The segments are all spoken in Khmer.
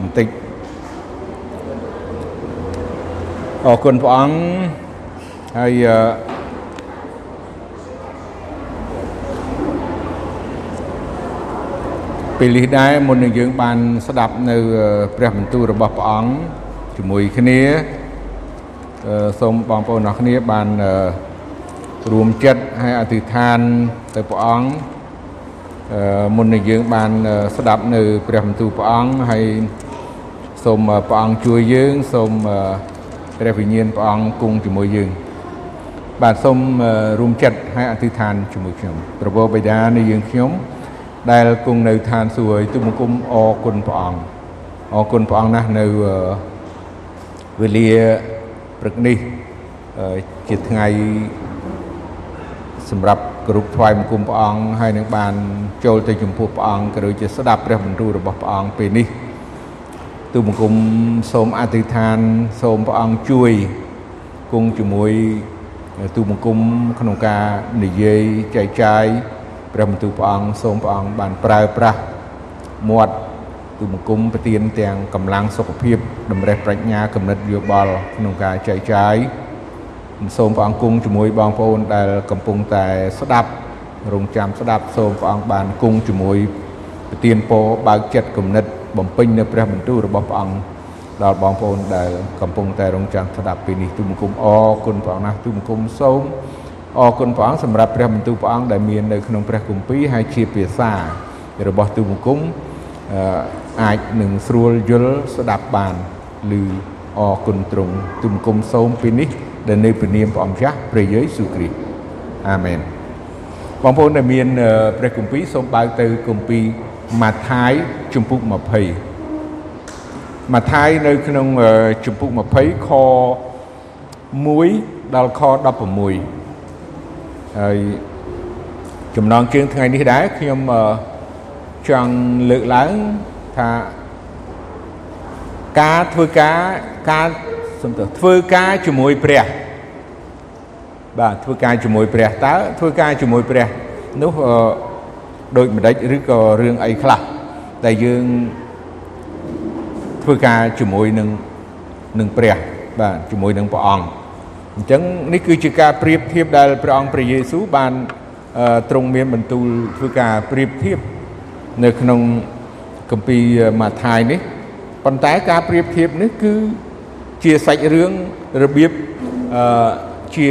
បន្តិចអរគុណព្រះអង្គហើយអឺពេលនេះដែរមុននឹងយើងបានស្ដាប់នៅព្រះបន្ទូលរបស់ព្រះអង្គជាមួយគ្នាសូមបងប្អូនអរគ្នាបានរួមចិត្តហើយអធិដ្ឋានទៅព្រះអង្គមុននឹងយើងបានស្ដាប់នៅព្រះបន្ទូលព្រះអង្គហើយ សូមព្រះអង្គជួយយើងសូមព្រះវិញ្ញាណព្រះអង្គគង់ជាមួយយើង បាទសូមរួមចិត្តហើយអធិដ្ឋានជាមួយខ្ញុំប្រពោបិតានៃយើងខ្ញុំ ដែលគង់នៅឋានសួគ៌ទូបង្គំអរគុណព្រះអង្គអរគុណព្រះអង្គណាស់នៅវេលាព្រឹកនេះជាថ្ងៃសម្រាប់គោរពថ្វាយបង្គំព្រះអង្គហើយនឹងបានចូលទៅចំពោះព្រះអង្គក៏ដូចជាស្ដាប់ព្រះបន្ទូលរបស់ព្រះអង្គពេលនេះ ទូបង្គំសូមអធិដ្ឋានសូមព្រះអង្គជួយគង់ជាមួយទូបង្គំក្នុងការនិយាយចែកចាយព្រះបន្ទូលព្រះអង្គសូមព្រះអង្គបានប្រើប្រាស់មាត់ទូបង្គំប្រទានទាំងកម្លាំងសុខភាពតម្រេះប្រាជ្ញាគំនិតយោបល់ក្នុងការចែកចាយសូមព្រះអង្គគង់ជាមួយបងប្អូនដែលកំពុងតែស្ដាប់រងចាំស្ដាប់សូមព្រះអង្គបានគង់ជាមួយប្រទានពរបើកចិត្តគំនិត បំពេញនៅព្រះបន្ទូលរបស់ព្រះអង្គដល់បងប្អូនដែលកំពុងតែរងចាំស្ដាប់ពេលនេះទូបង្គំអរគុណព្រះអង្គណាស់ទូបង្គំសូមអរគុណព្រះអង្គសម្រាប់ព្រះបន្ទូលព្រះអង្គដែលមាននៅក្នុងព្រះគម្ពីរហើយជាភាសារបស់ទូបង្គំអាចនឹងស្រួលយល់ស្ដាប់បានឬអរគុណទ្រង់ទូបង្គំសូមពីនេះដែលនៅព្រះនាមព្រះអង្គម្ចាស់ព្រះយេស៊ូវគ្រីស្ទអាមែនបងប្អូនដែលមានព្រះគម្ពីរសូមបើកទៅគម្ពីរ ម៉ាថាយជំពូក20ម៉ាថាយនៅក្នុងជំពូក20ខ1ដល់ខ16ហើយចំណងជើងថ្ងៃនេះដែរខ្ញុំចង់លើកឡើងថាការធ្វើការការសំទោសធ្វើការជាមួយព្រះបាទធ្វើការជាមួយព្រះតើធ្វើការជាមួយព្រះនោះ ដូចម្ដេចឬក៏រឿងអីខ្លះដែលយើងធ្វើការជាមួយនឹងនឹងព្រះបាទជាមួយនឹងព្រះអង្គអញ្ចឹងនេះគឺជាការប្រៀបធៀបដែលព្រះអង្គព្រះយេស៊ូវបានទ្រង់មានបន្ទូលធ្វើការប្រៀបធៀបនៅក្នុងគម្ពីរម៉ាថាយនេះប៉ុន្តែការប្រៀបធៀបនេះគឺជាសាច់រឿងរបៀបអឺជា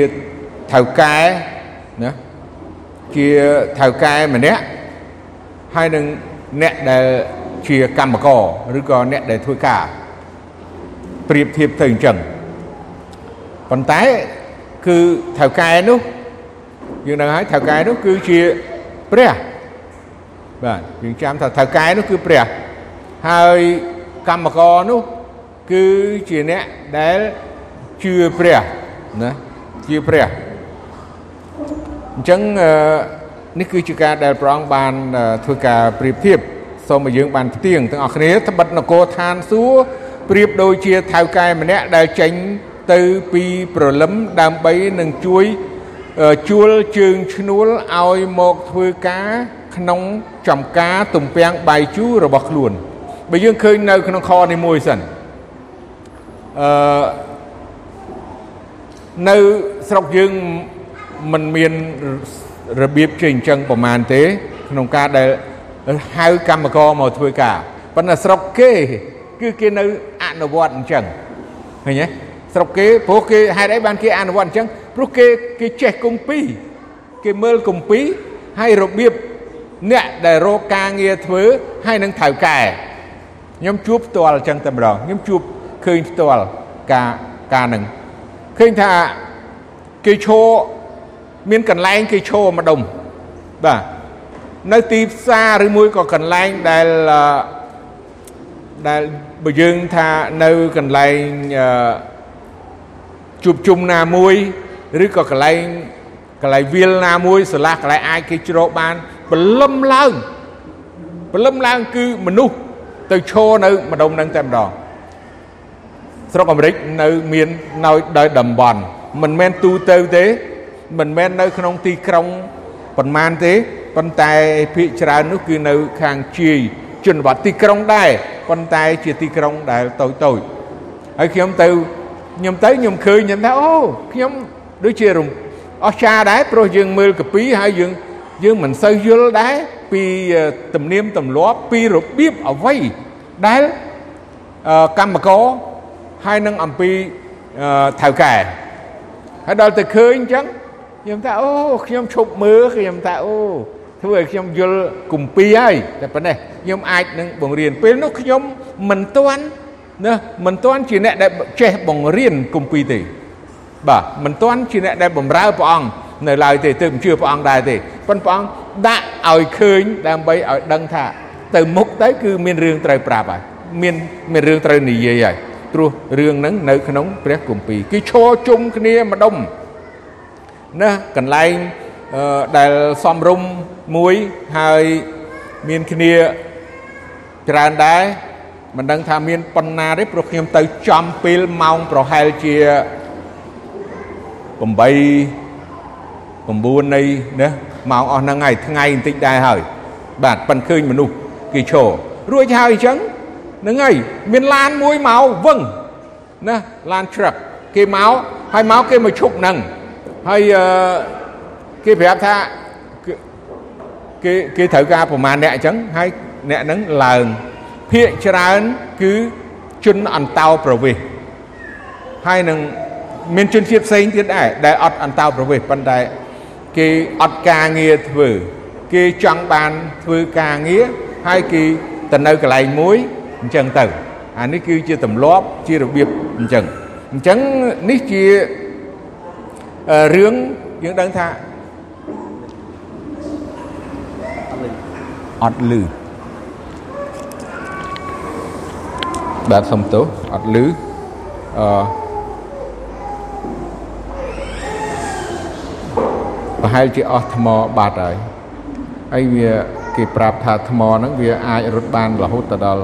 ថៅកែណាជាថៅកែម្នាក់ ហើយនឹងអ្នកដែលជាកម្មករឬក៏អ្នកដែលធ្វើការប្រៀបធៀបទៅអញ្ចឹងប៉ុន្តែគឺថៅកែនោះយើងដឹងហើយថៅកែនោះគឺជាព្រះបាទយើងចាំថាថៅកែនោះគឺព្រះហើយកម្មករនោះគឺជាអ្នកដែលជឿព្រះណាជឿព្រះអញ្ចឹង នេះគឺជាការដែលព្រះអង្គបានធ្វើការប្រៀបធៀបសូមឲ្យយើងបានផ្ទៀងទាំងអស់គ្នាត្បិតនគរឋានសួគ៌ប្រៀបដូចជាថៅកែម្នាក់ដែលចេញទៅពីព្រលឹមដើម្បីនឹងជួយជួលជើងឈ្នួលឲ្យមកធ្វើការក្នុងចំការទំពាំងបាយជូររបស់ខ្លួនបើយើងឃើញនៅក្នុងខនេះមួយសិនអឺនៅស្រុកយើងมันមាន របៀបជាអញ្ចឹងប្រហែលទេ ក្នុងការដែលហៅកម្មករមកធ្វើការប៉ុន្តែស្រុកគេ គឺគេនៅអនុវត្តអញ្ចឹងឃើញទេស្រុកគេព្រោះគេហេតុអីបានគេអនុវត្តអញ្ចឹងព្រោះគេគេចេះគម្ពីរគេមើលគម្ពីរហើយរបៀបអ្នកដែលរកការងារធ្វើហើយនឹងថៅកែខ្ញុំជួបផ្ទាល់អញ្ចឹងតែម្ដងខ្ញុំជួបឃើញផ្ទាល់ការការនឹងឃើញថាគេឈរ មានកន្លែងគេឈរម្ដុំបាទនៅទីផ្សារឬមួយក៏កន្លែងដែលដែលបើយើងថានៅកន្លែងអឺជួបជុំណាមួយឬក៏កន្លែងកន្លែងវាលណាមួយស្រឡះកន្លែងអាចគេជ្រកបានបលឹមឡើងបលឹមឡើងគឺមនុស្សទៅឈរនៅម្ដុំនឹងតែម្ដងស្រុកអាមេរិកនៅមាននៅដោយតំបន់មិនមែនទូទៅទេ មិនមែននៅក្នុងទីក្រុងប៉ុន្មានទេប៉ុន្តែភាគច្រើននោះគឺនៅខាងជាយជនបទទីក្រុងដែរប៉ុន្តែជាទីក្រុងដែលតូចតូចហើយខ្ញុំទៅខ្ញុំទៅខ្ញុំឃើញខ្ញុំថាអូខ្ញុំដូចជារំអស្ចារ្យដែរព្រោះយើងមើលកាពីហើយយើងយើងមិនសូវយល់ដែរពីទំនៀមទម្លាប់ពីរបៀបអ្វីដែលកម្មករហើយនឹងអំពីថៅកែហើយដល់ទៅឃើញអញ្ចឹង ខ្ញុំថាអូខ្ញុំឈប់មើលខ្ញុំថាអូធ្វើឲ្យខ្ញុំយល់គម្ពីរហើយតែប៉ុណ្ណេះខ្ញុំអាចនឹងបង្រៀនពេលនោះខ្ញុំមិនទាន់ណាមិនទាន់ជាអ្នកដែលចេះបង្រៀនគម្ពីរទេបាទមិនទាន់ជាអ្នកដែលបម្រើព្រះអង្គនៅឡើយទេទើបជឿព្រះអង្គដែរទេប៉ុន្តែព្រះអង្គដាក់ឲ្យឃើញដើម្បីឲ្យដឹងថា ទៅមុខទៅគឺមានរឿងត្រូវប្រាប់ហើយមានមានរឿងត្រូវនិយាយហើយព្រោះរឿងហ្នឹងនៅក្នុងព្រះគម្ពីរគឺឈរជុំគ្នាម្ដុំ ណាកន្លែងដែលសំរុំមួយហើយមានគ្នាច្រើនដែរមិនដឹងថាមានប៉ុណ្ណាទេព្រោះខ្ញុំទៅចំពេលម៉ោងប្រហែលជា8 9នៃណាម៉ោងអស់ហ្នឹងហើយថ្ងៃបន្តិចដែរហើយ បាទប៉ិនឃើញមនុស្សគេឈររួចហើយអញ្ចឹងហ្នឹងហើយមានឡានមួយមកវឹងណាឡានជ្រឹកគេមកហើយមកគេមកឈប់ហ្នឹង ហើយអឺគេប្រាប់ថាគេគេត្រូវការប្រមាណអ្នកអញ្ចឹងហើយអ្នកហ្នឹងឡើងភាកច្រើនគឺជនអន្តោប្រវេសន៍ហើយនឹងមានជនជាតិផ្សេងទៀតដែរដែលអត់អន្តោប្រវេសន៍ប៉ុន្តែគេអត់ការងារធ្វើ គេចង់បានធ្វើការងារហើយគេទៅនៅកន្លែងមួយអញ្ចឹងទៅអានេះគឺជាទម្លាប់ជារបៀបអញ្ចឹងអញ្ចឹងនេះជា រឿងយើងដឹងថាអត់លឺបាទសុំទោសអត់លឺអឺប្រហែលជាអស់ថ្មបាត់ហើយហើយវាគេប្រាប់ថាថ្មហ្នឹងវាអាចរត់បានរហូតទៅដល់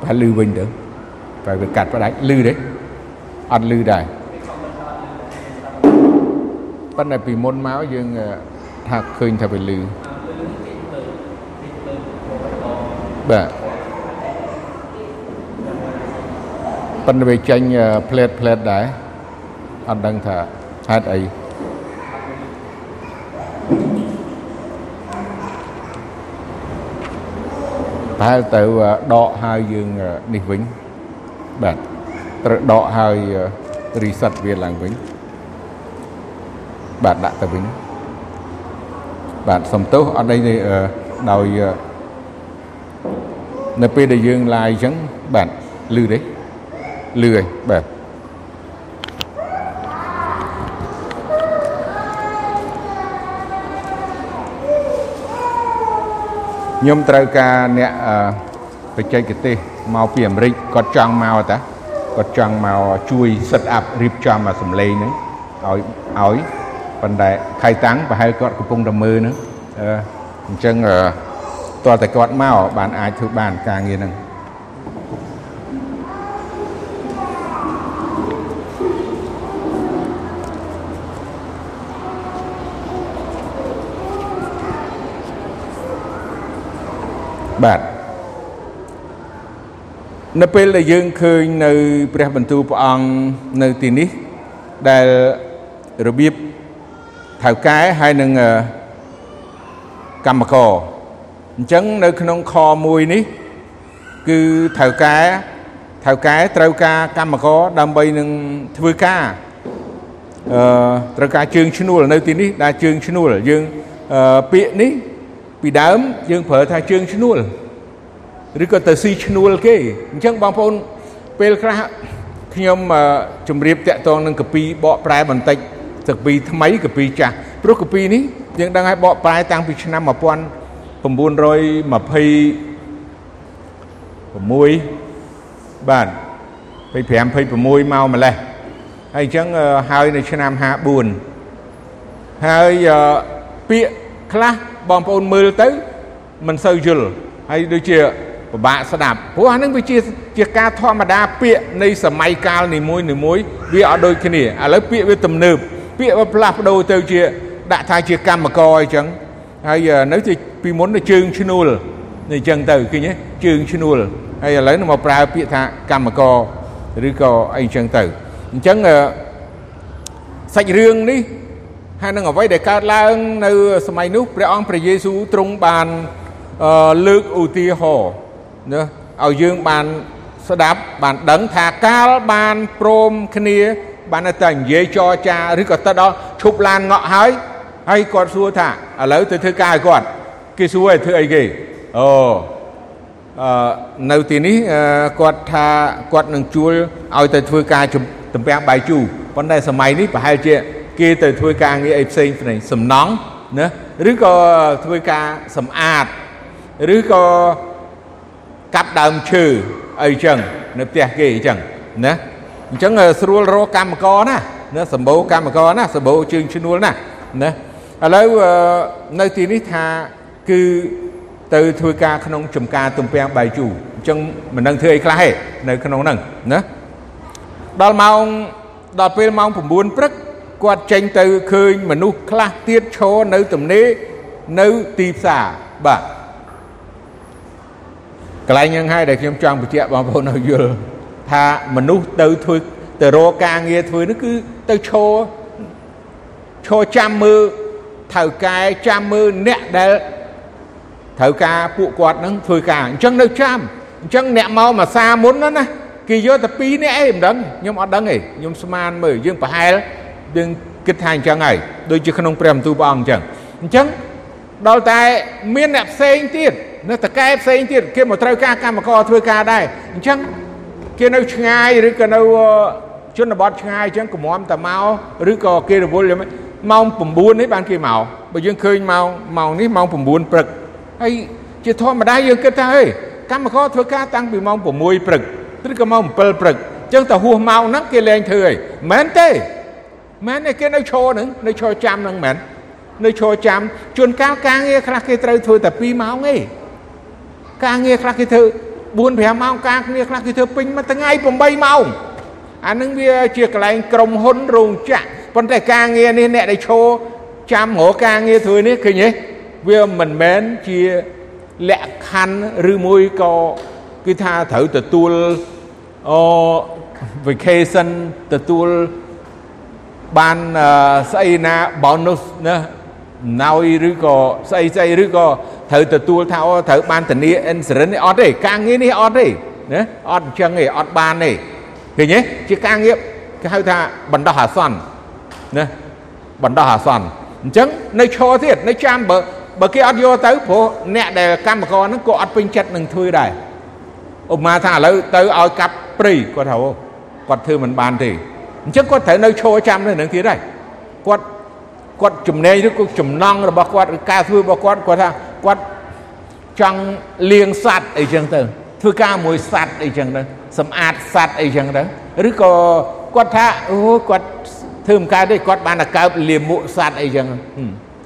ប្រហែលលឺវិញទៅតែវាកាត់ផ្ដាច់លឺទេអត់លឺដែរ ប៉ុន្តែពីមុនមកយើងថាឃើញថាវាលឺបាទប៉ុន្តែវាចេញផ្លេតផ្លេតដែរអត់ដឹងថាហេតុអីប្រហែលទៅដកហើយយើងនេះវិញបាទត្រូវដកហើយ reset វាឡើងវិញ បាទដាក់ទៅវិញបាទសំទោសអត់អីដោយនៅពេលដែលយើង live អញ្ចឹងបាទលឺទេលឺហើយបាទខ្ញុំត្រូវការអ្នកបច្ចេកទេសមកពីអាមេរិកគាត់ចង់មកតាគាត់ចង់មកជួយ set up រៀបចំអាសំឡេងហ្នឹងឲ្យឲ្យ ប៉ុន្តែខៃតាំងប្រហែលគាត់កំពុងតែមើលហ្នឹងអញ្ចឹងតើតែគាត់មកបានអាចធ្វើបានការងារហ្នឹងបាទនៅពេលដែលយើងឃើញនៅព្រះបន្ទូលព្រះអង្គនៅទីនេះដែលរបៀប ថៅកែហើយនឹងកម្មករអញ្ចឹងនៅក្នុងខ1នេះ គឺថៅកែថៅកែត្រូវការកម្មករដើម្បីនឹងធ្វើការអឺត្រូវការជើងឈ្នួលនៅទីនេះដែលជើងឈ្នួលយើងពាក្យនេះពីដើមយើងប្រើថាជើងឈ្នួលឬក៏ទៅស៊ីឈ្នួលគេអញ្ចឹងបងប្អូនពេលខ្លះខ្ញុំជម្រាបតាក់ទងនឹងកាពីបកប្រែបន្តិច កាពីថ្មីកាពីចាស់ព្រោះកាពីនេះយើងដឹងហើយបកប្រែតាំងពីឆ្នាំ1926បាទ25 26មកម្លេះហើយអញ្ចឹងហើយនៅឆ្នាំ54ហើយពាក្យខ្លះបងប្អូនមើលទៅមិនសូវយល់ហើយដូចជាពិបាកស្ដាប់ព្រោះអានឹងវាជាជាការធម្មតាពាក្យនៃសម័យកាលនីមួយនីមួយវាអត់ដូចគ្នាឥឡូវពាក្យវាទំនើប ពាក្យវាផ្លាស់ប្ដូរទៅជាដាក់ថាជាកម្មករអញ្ចឹងហើយនៅពីមុនទៅជើងឈ្នួលនេះអញ្ចឹងទៅឃើញទេជើងឈ្នួលហើយឥឡូវនឹងមកប្រើពាក្យថាកម្មករឬក៏អីអញ្ចឹងទៅអញ្ចឹងសាច់រឿងនេះហើយនឹងអ្វីដែលកើតឡើង នៅ សម័យនោះព្រះអង្គព្រះយេស៊ូវទ្រង់បានលើកឧទាហរណ៍ណាឲ្យយើងបានស្ដាប់បានដឹងថាកាលបានព្រមគ្នា បានតែនិយាយចរចាឬក៏ទៅដល់ឈប់ឡានងក់ហើយហើយគាត់សួរថាឥឡូវទៅធ្វើការឲ្យគាត់គេសួរឲ្យធ្វើអីគេអូអឺនៅទីនេះគាត់ថាគាត់នឹងជួលឲ្យទៅធ្វើការទំពាំងបាយជូរប៉ុន្តែសម័យនេះប្រហែលជា គេទៅធ្វើការងារអីផ្សេងផ្សេងសំណង់ណាឬក៏ធ្វើការសម្អាតឬក៏កាប់ដើមឈើអីចឹងនៅផ្ទះគេអញ្ចឹងណា អញ្ចឹងស្រួលរកកម្មករណាណាសម្បូរកម្មករណាសម្បូរជើងឈ្នួលណាណាឥឡូវនៅទីនេះថាគឺទៅធ្វើការក្នុងចំការទំពាំងបាយជូរអញ្ចឹងមិនដឹងធ្វើអីខ្លះទេនៅក្នុងហ្នឹងណាដល់ម៉ោងដល់ពេលម៉ោង9ព្រឹកគាត់ចេញទៅឃើញមនុស្សខ្លះទៀតឈរនៅទំនេរនៅទីផ្សារបាទកន្លែងហ្នឹងហើយដែលខ្ញុំចង់បញ្ជាក់បងប្អូនឲ្យយល់ ថាមនុស្សទៅធ្វើទៅរកការងារធ្វើនោះគឺទៅឈរឈរចាំមើលថៅកែចាំមើលអ្នកដែលត្រូវការពួកគាត់នឹងធ្វើការអញ្ចឹងនៅចាំអញ្ចឹងអ្នកមកមួយសាមុនណាណាគេយកតែ2នាក់អីមិនដឹងខ្ញុំអត់ដឹងទេខ្ញុំស្មានមើលយើងប្រហែលយើងគិតថាអញ្ចឹងហើយដូចជាក្នុងព្រះបន្ទូលព្រះអង្គអញ្ចឹងអញ្ចឹងដល់តែមានអ្នកផ្សេងទៀតនៅតកែផ្សេងទៀតគេមកត្រូវការកម្មករធ្វើការដែរអញ្ចឹង គេនៅឆ្ងាយឬក៏នៅជនបទឆ្ងាយអញ្ចឹងកុំមតែមកឬក៏គេរវល់ម៉ោង9នេះបានគេមកបើយើងឃើញម៉ោងម៉ោងនេះម៉ោង9ព្រឹកហើយជាធម្មតាយើងគិតថាហេកម្មករធ្វើការតាំងពីម៉ោង6ព្រឹកឬក៏ម៉ោង7ព្រឹកអញ្ចឹងតែហួសម៉ោងហ្នឹងគេលែងធ្វើហើយមែនទេមែនទេគេនៅឈរហ្នឹងនៅឈរចាំហ្នឹងមែននៅឈរចាំជួនកាលការងារខ្លះគេត្រូវធ្វើតែ2ម៉ោងទេការងារខ្លះគេធ្វើ 4 5ម៉ោងការងារខ្លះគេធ្វើពេញមួយថ្ងៃ8ម៉ោងអានឹងវាជាកន្លែងក្រុមហ៊ុនរោងចក្រប៉ុន្តែការងារនេះអ្នកដែលឈរចាំរកការងារធ្វើនេះឃើញទេវាមិនមែនជាលក្ខខណ្ឌឬមួយក៏គឺថាត្រូវទទួលអូ vacation ទទួលបានស្អីណា bonus ណាណយឬក៏ស្អីស្អីឬក៏ ត្រូវទទួលថាអូត្រូវបានធានា insurance នេះអត់ទេការងារនេះអត់ទេណាអត់អញ្ចឹងទេអត់បានទេឃើញទេជាការងារគេហៅថាបណ្ដោះអាសន្នណាបណ្ដោះអាសន្នអញ្ចឹងនៅឈរទៀតនៅចាំបើបើគេអត់យកទៅព្រោះអ្នកដែលកម្មករហ្នឹងក៏អត់ពេញចិត្តនឹងធ្វើដែរឧបមាថាឥឡូវទៅឲ្យកាប់ព្រៃគាត់ថាអូគាត់ធ្វើមិនបានទេអញ្ចឹងគាត់ត្រូវនៅឈរចាំនៅនឹងទៀតដែរគាត់គាត់ចំណេញឬក៏ចំណង់របស់គាត់ឬការធ្វើរបស់គាត់គាត់ថា គាត់ចង់លៀងសัตว์អីចឹងទៅធ្វើការមួយសัตว์អីចឹងទៅសម្អាតសัตว์អីចឹងទៅឬក៏គាត់ថាអូគាត់ធ្វើមិនកើតទេគាត់បានតែកើបលាមកសัตว์អីចឹង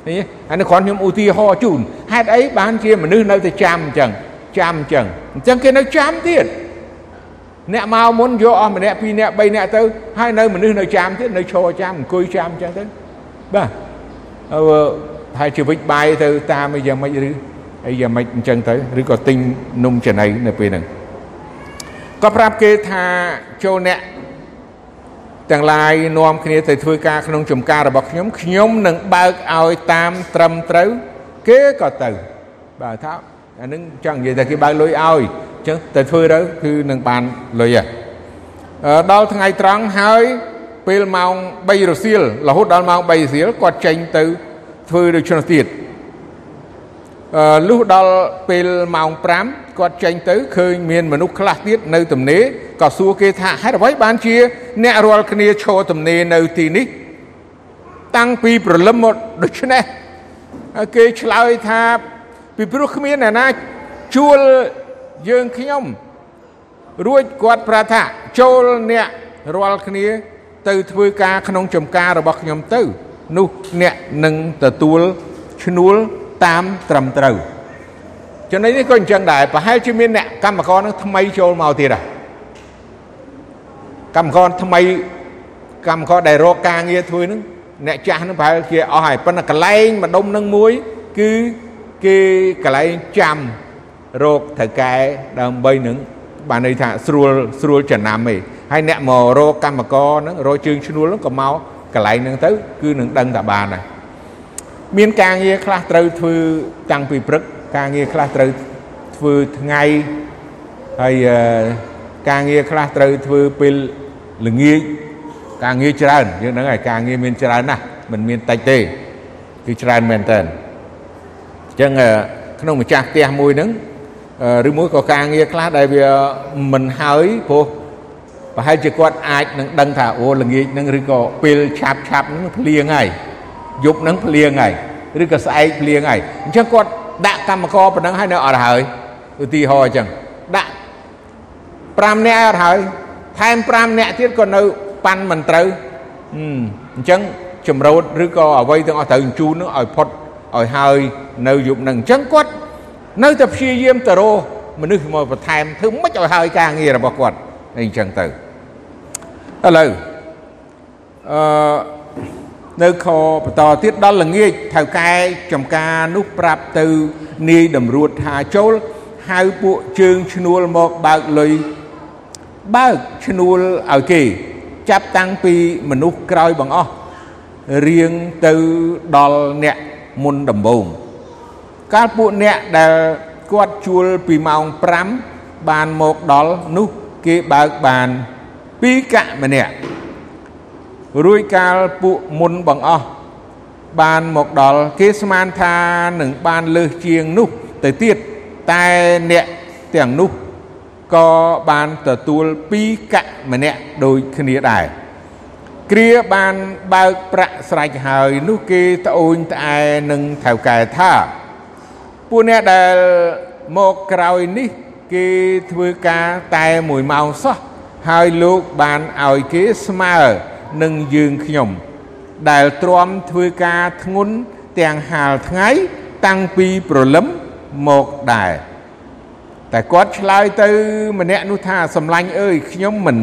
ឃើញអានេះគ្រាន់ខ្ញុំឧទាហរណ៍ជូនហេតុអីបានជាមនុស្សនៅតែចាំអញ្ចឹងចាំអញ្ចឹងអញ្ចឹងគេនៅចាំទៀតអ្នកមកមុនយកអស់ម្នាក់ពីរនាក់បីនាក់ទៅហើយនៅមនុស្សនៅចាំទៀតនៅឈរចាំអង្គុយចាំអញ្ចឹងទៅបាទអឺ ហើយជីវិតបាយទៅតាមអីយ៉ាងម៉េចឬអីយ៉ាងម៉េចអញ្ចឹងទៅឬក៏ទិញនំចំណីនៅពេលហ្នឹងក៏ប្រាប់គេថាចូលអ្នកទាំងឡាយនាំគ្នាទៅធ្វើការក្នុងចំការរបស់ខ្ញុំខ្ញុំនឹងបើកឲ្យតាមត្រឹមត្រូវគេក៏ទៅបាទថាអានឹងចង់និយាយថាគេបើកលុយឲ្យអញ្ចឹងទៅធ្វើទៅគឺនឹងបានលុយហ៎ដល់ថ្ងៃត្រង់ហើយពេលម៉ោង3រសៀលរហូតដល់ម៉ោង3រសៀលគាត់ចេញទៅ ធ្វើដូចនោះទៀតអឺលុះដល់ពេលម៉ោង5គាត់ចេញទៅឃើញមានមនុស្សខ្លះទៀតនៅទំនេរក៏សួរគេថាហេតុអ្វីបានជា អ្នករាល់គ្នាឈរទំនេរនៅទីនេះ តាំងពីព្រលឹមមកដូច្នេះគេឆ្លើយថាពីព្រោះគ្មានអ្នកណាជួលយើងខ្ញុំរួចគាត់ប្រាប់ថាចូលអ្នករាល់គ្នា ទៅធ្វើការក្នុងចំការរបស់ខ្ញុំទៅ នោះអ្នកនឹងទទួលឈ្នួលតាមត្រឹមត្រូវចំណុចនេះក៏អញ្ចឹងដែរប្រហែលជាមានអ្នកកម្មករនឹងថ្មីចូលមកទៀតដែរកម្មករថ្មីកម្មករដែលរកការងារធ្វើនឹងអ្នកចាស់នឹងប្រហែលជាអស់ហើយប៉ុន្តែកន្លែងម្ដុំនឹងមួយ គឺគេកន្លែងចាំរោគត្រូវកែដើម្បីនឹងបានន័យថាស្រួលស្រួលចំណាំឯងហើយអ្នកមករកកម្មករហ្នឹងរកជើងឈ្នួលហ្នឹងក៏មក កន្លែងហ្នឹងទៅគឺនឹងដឹងតែបានដែរមានការងារខ្លះត្រូវធ្វើតាំងពីព្រឹកការងារខ្លះត្រូវធ្វើថ្ងៃហើយការងារខ្លះត្រូវធ្វើពេលល្ងាចការងារច្រើនយើងហ្នឹងហើយការងារមានច្រើនណាស់មិនមានតិចទេគឺច្រើនមែនតើអញ្ចឹងក្នុងម្ចាស់ផ្ទះមួយហ្នឹងឬមួយក៏ការងារខ្លះដែលវាមិនហើយព្រោះ ប្រហែលជាគាត់អាចនឹងដឹងថាអូល្ងាចហ្នឹងឬក៏ពេលឆាប់ឆាប់ហ្នឹងភ្លៀងហើយយប់ហ្នឹងភ្លៀងហើយឬក៏ស្អែកភ្លៀងហើយអញ្ចឹងគាត់ដាក់កម្មករប៉ុណ្ណឹងហើយនៅអត់ហើយឧទាហរណ៍អញ្ចឹងដាក់5នាក់អត់ហើយថែម5នាក់ទៀតក៏នៅប៉ាន់មិនត្រូវអញ្ចឹងចម្រោតឬក៏អ្វីទាំងអស់ត្រូវជូននឹងឲ្យផុតឲ្យហើយនៅយប់នឹងអញ្ចឹងគាត់នៅតែព្យាយាមទៅរកមនុស្សមកបន្ថែមធ្វើមិនឲ្យហើយការងាររបស់គាត់អីអញ្ចឹងទៅ ឥឡូវអឺនៅខបន្តទៀតដល់ល្ងាចថៅកែចំការនោះប្រាប់ទៅនាយតម្រួតថាចូលហៅពួកជើងឈ្នួលមកបើកលុយបើកឈ្នួលឲ្យគេ ចាប់តាំងពីមនុស្សក្រោយបង្អស់រៀងទៅដល់អ្នកមុនដំបូងកាលពួកអ្នកដែលគាត់ជួលពីម៉ោង5បានមកដល់នោះគេបើកបាន 2កៈម្នាក់រួចកាលពួកមុនបង្អស់បានមកដល់គេស្មានថានឹងបានលើសជាងនោះទៅទៀតតែអ្នកទាំងនោះក៏បានទទួល2កៈម្នាក់ដូចគ្នាដែរគ្រាបានបើកប្រាក់ស្រេចហើយនោះគេត្អូញត្អែនឹងថៅកែថាពួកអ្នកដែលមកក្រោយនេះ គេធ្វើការតែ1ម៉ោងសោះ ហើយលោកបានឲ្យគេស្មើនឹងយើងខ្ញុំ ដែលទ្រាំធ្វើការធ្ងន់ទាំងហាលថ្ងៃ តាំងពីព្រលឹមមកដែរតែគាត់ឆ្លើយទៅម្នាក់នោះថាសំឡាញ់អើយខ្ញុំមិន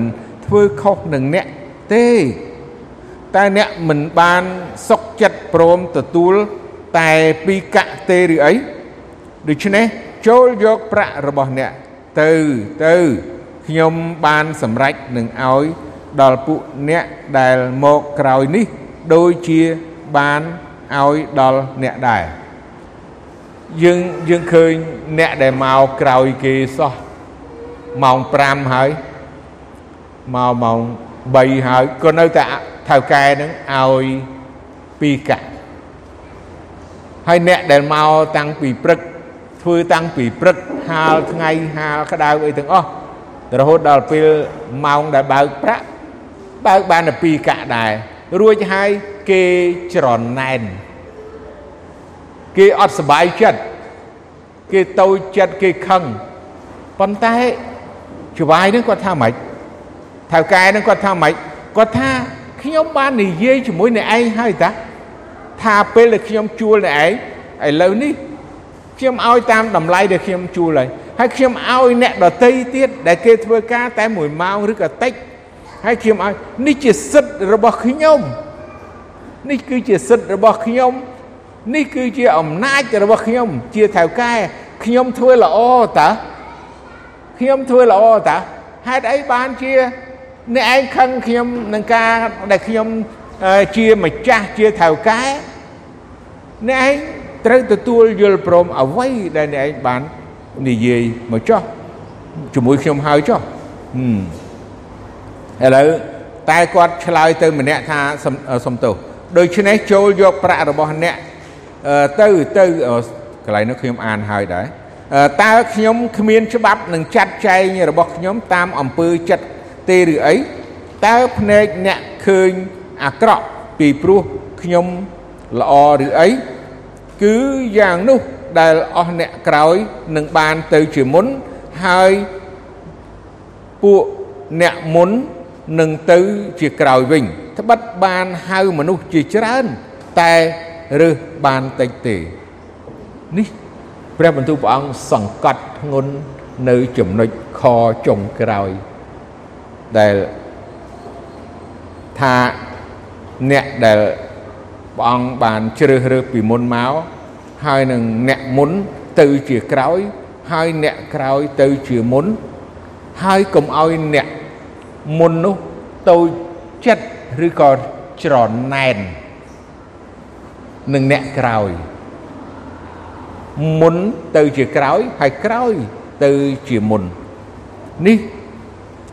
ធ្វើខុសនឹងអ្នកទេតែអ្នកមិនបានសុកចិត្តព្រមទទួលតែពីកៈទេឬអីដូច្នេះចូលយកប្រាក់របស់អ្នកទៅទៅ ខ្ញុំបានសម្រេចនឹងឲ្យដល់ពួកអ្នកដែលមកក្រោយនេះដូចជាបានឲ្យដល់អ្នកដែរយើងយើងឃើញអ្នកដែលមកក្រោយគេសោះម៉ោង5ហើយមកម៉ោង3ហើយក៏នៅតែថៅកែនឹងឲ្យពីកៈហើយអ្នកដែលមកតាំងពីព្រឹកធ្វើតាំងពីព្រឹកហាលថ្ងៃហាលក្តៅអីទាំងអស់ រហូតដល់ពេលម៉ោងដែលបើកប្រាក់បើកបានតែពីកៈដែររួចហើយគេច្រណែនគេអត់សុបាយចិត្តគេតូចចិត្តគេខឹងប៉ុន្តែចវាយនឹងគាត់ថាម៉េចថៅកែនឹងគាត់ថាម៉េចគាត់ថាខ្ញុំបាននិយាយជាមួយអ្នកឯងហើយតាថាពេលដែលខ្ញុំជួលអ្នកឯងឥឡូវនេះខ្ញុំឲ្យតាមតម្លៃដែលខ្ញុំជួលហើយ ហើយខ្ញុំឲ្យអ្នកដតីទៀតដែលគេធ្វើការតែ1ម៉ោងឬក៏តិចហើយខ្ញុំឲ្យនេះជាសិទ្ធិរបស់ខ្ញុំនេះគឺជាសិទ្ធិរបស់ខ្ញុំនេះគឺជាអំណាចរបស់ខ្ញុំ ជាថៅកែខ្ញុំធ្វើល្អតើខ្ញុំធ្វើល្អតើហេតុអីបានជាអ្នកឯងខឹងខ្ញុំនឹងការដែលខ្ញុំជាម្ចាស់ជាថៅកែអ្នកឯងត្រូវទទួលយល់ព្រមអ្វីដែលអ្នកឯងបាន និយាយមកចោះជាមួយខ្ញុំហើយចោះឥឡូវតែគាត់ឆ្លើយទៅម្នាក់ថាសំទោសដូច្នេះចូលយកប្រាក់របស់អ្នកទៅទៅកន្លែងនោះខ្ញុំអានហើយដែរតើខ្ញុំគ្មានច្បាប់នឹងចាត់ចែងរបស់ខ្ញុំតាមអំពើចិត្តទេឬអីតើភ្នែកអ្នកឃើញអាក្រក់ពីព្រោះខ្ញុំល្អឬអីគឺយ៉ាងនោះ ដែលអស់អ្នកក្រោយនឹងបានទៅជាមុនហើយពួកអ្នកមុននឹងទៅជាក្រោយវិញត្បិតបានហៅមនុស្សជាច្រើន តែរើសបានតិចទេនេះព្រះបន្ទូលព្រះអង្គសង្កត់ធ្ងន់នៅចំណុចខចុងក្រោយដែលថាអ្នកដែលព្រះអង្គបានជ្រើសរើសពីមុនមក ហើយនឹងអ្នកមុនទៅជាក្រោយ ហើយអ្នកក្រោយទៅជាមុន ហើយកុំឲ្យអ្នកមុននោះតូចចិត្តឬក៏ច្រណែននឹងអ្នកក្រោយ មុនទៅជាក្រោយហើយក្រោយទៅជាមុននេះ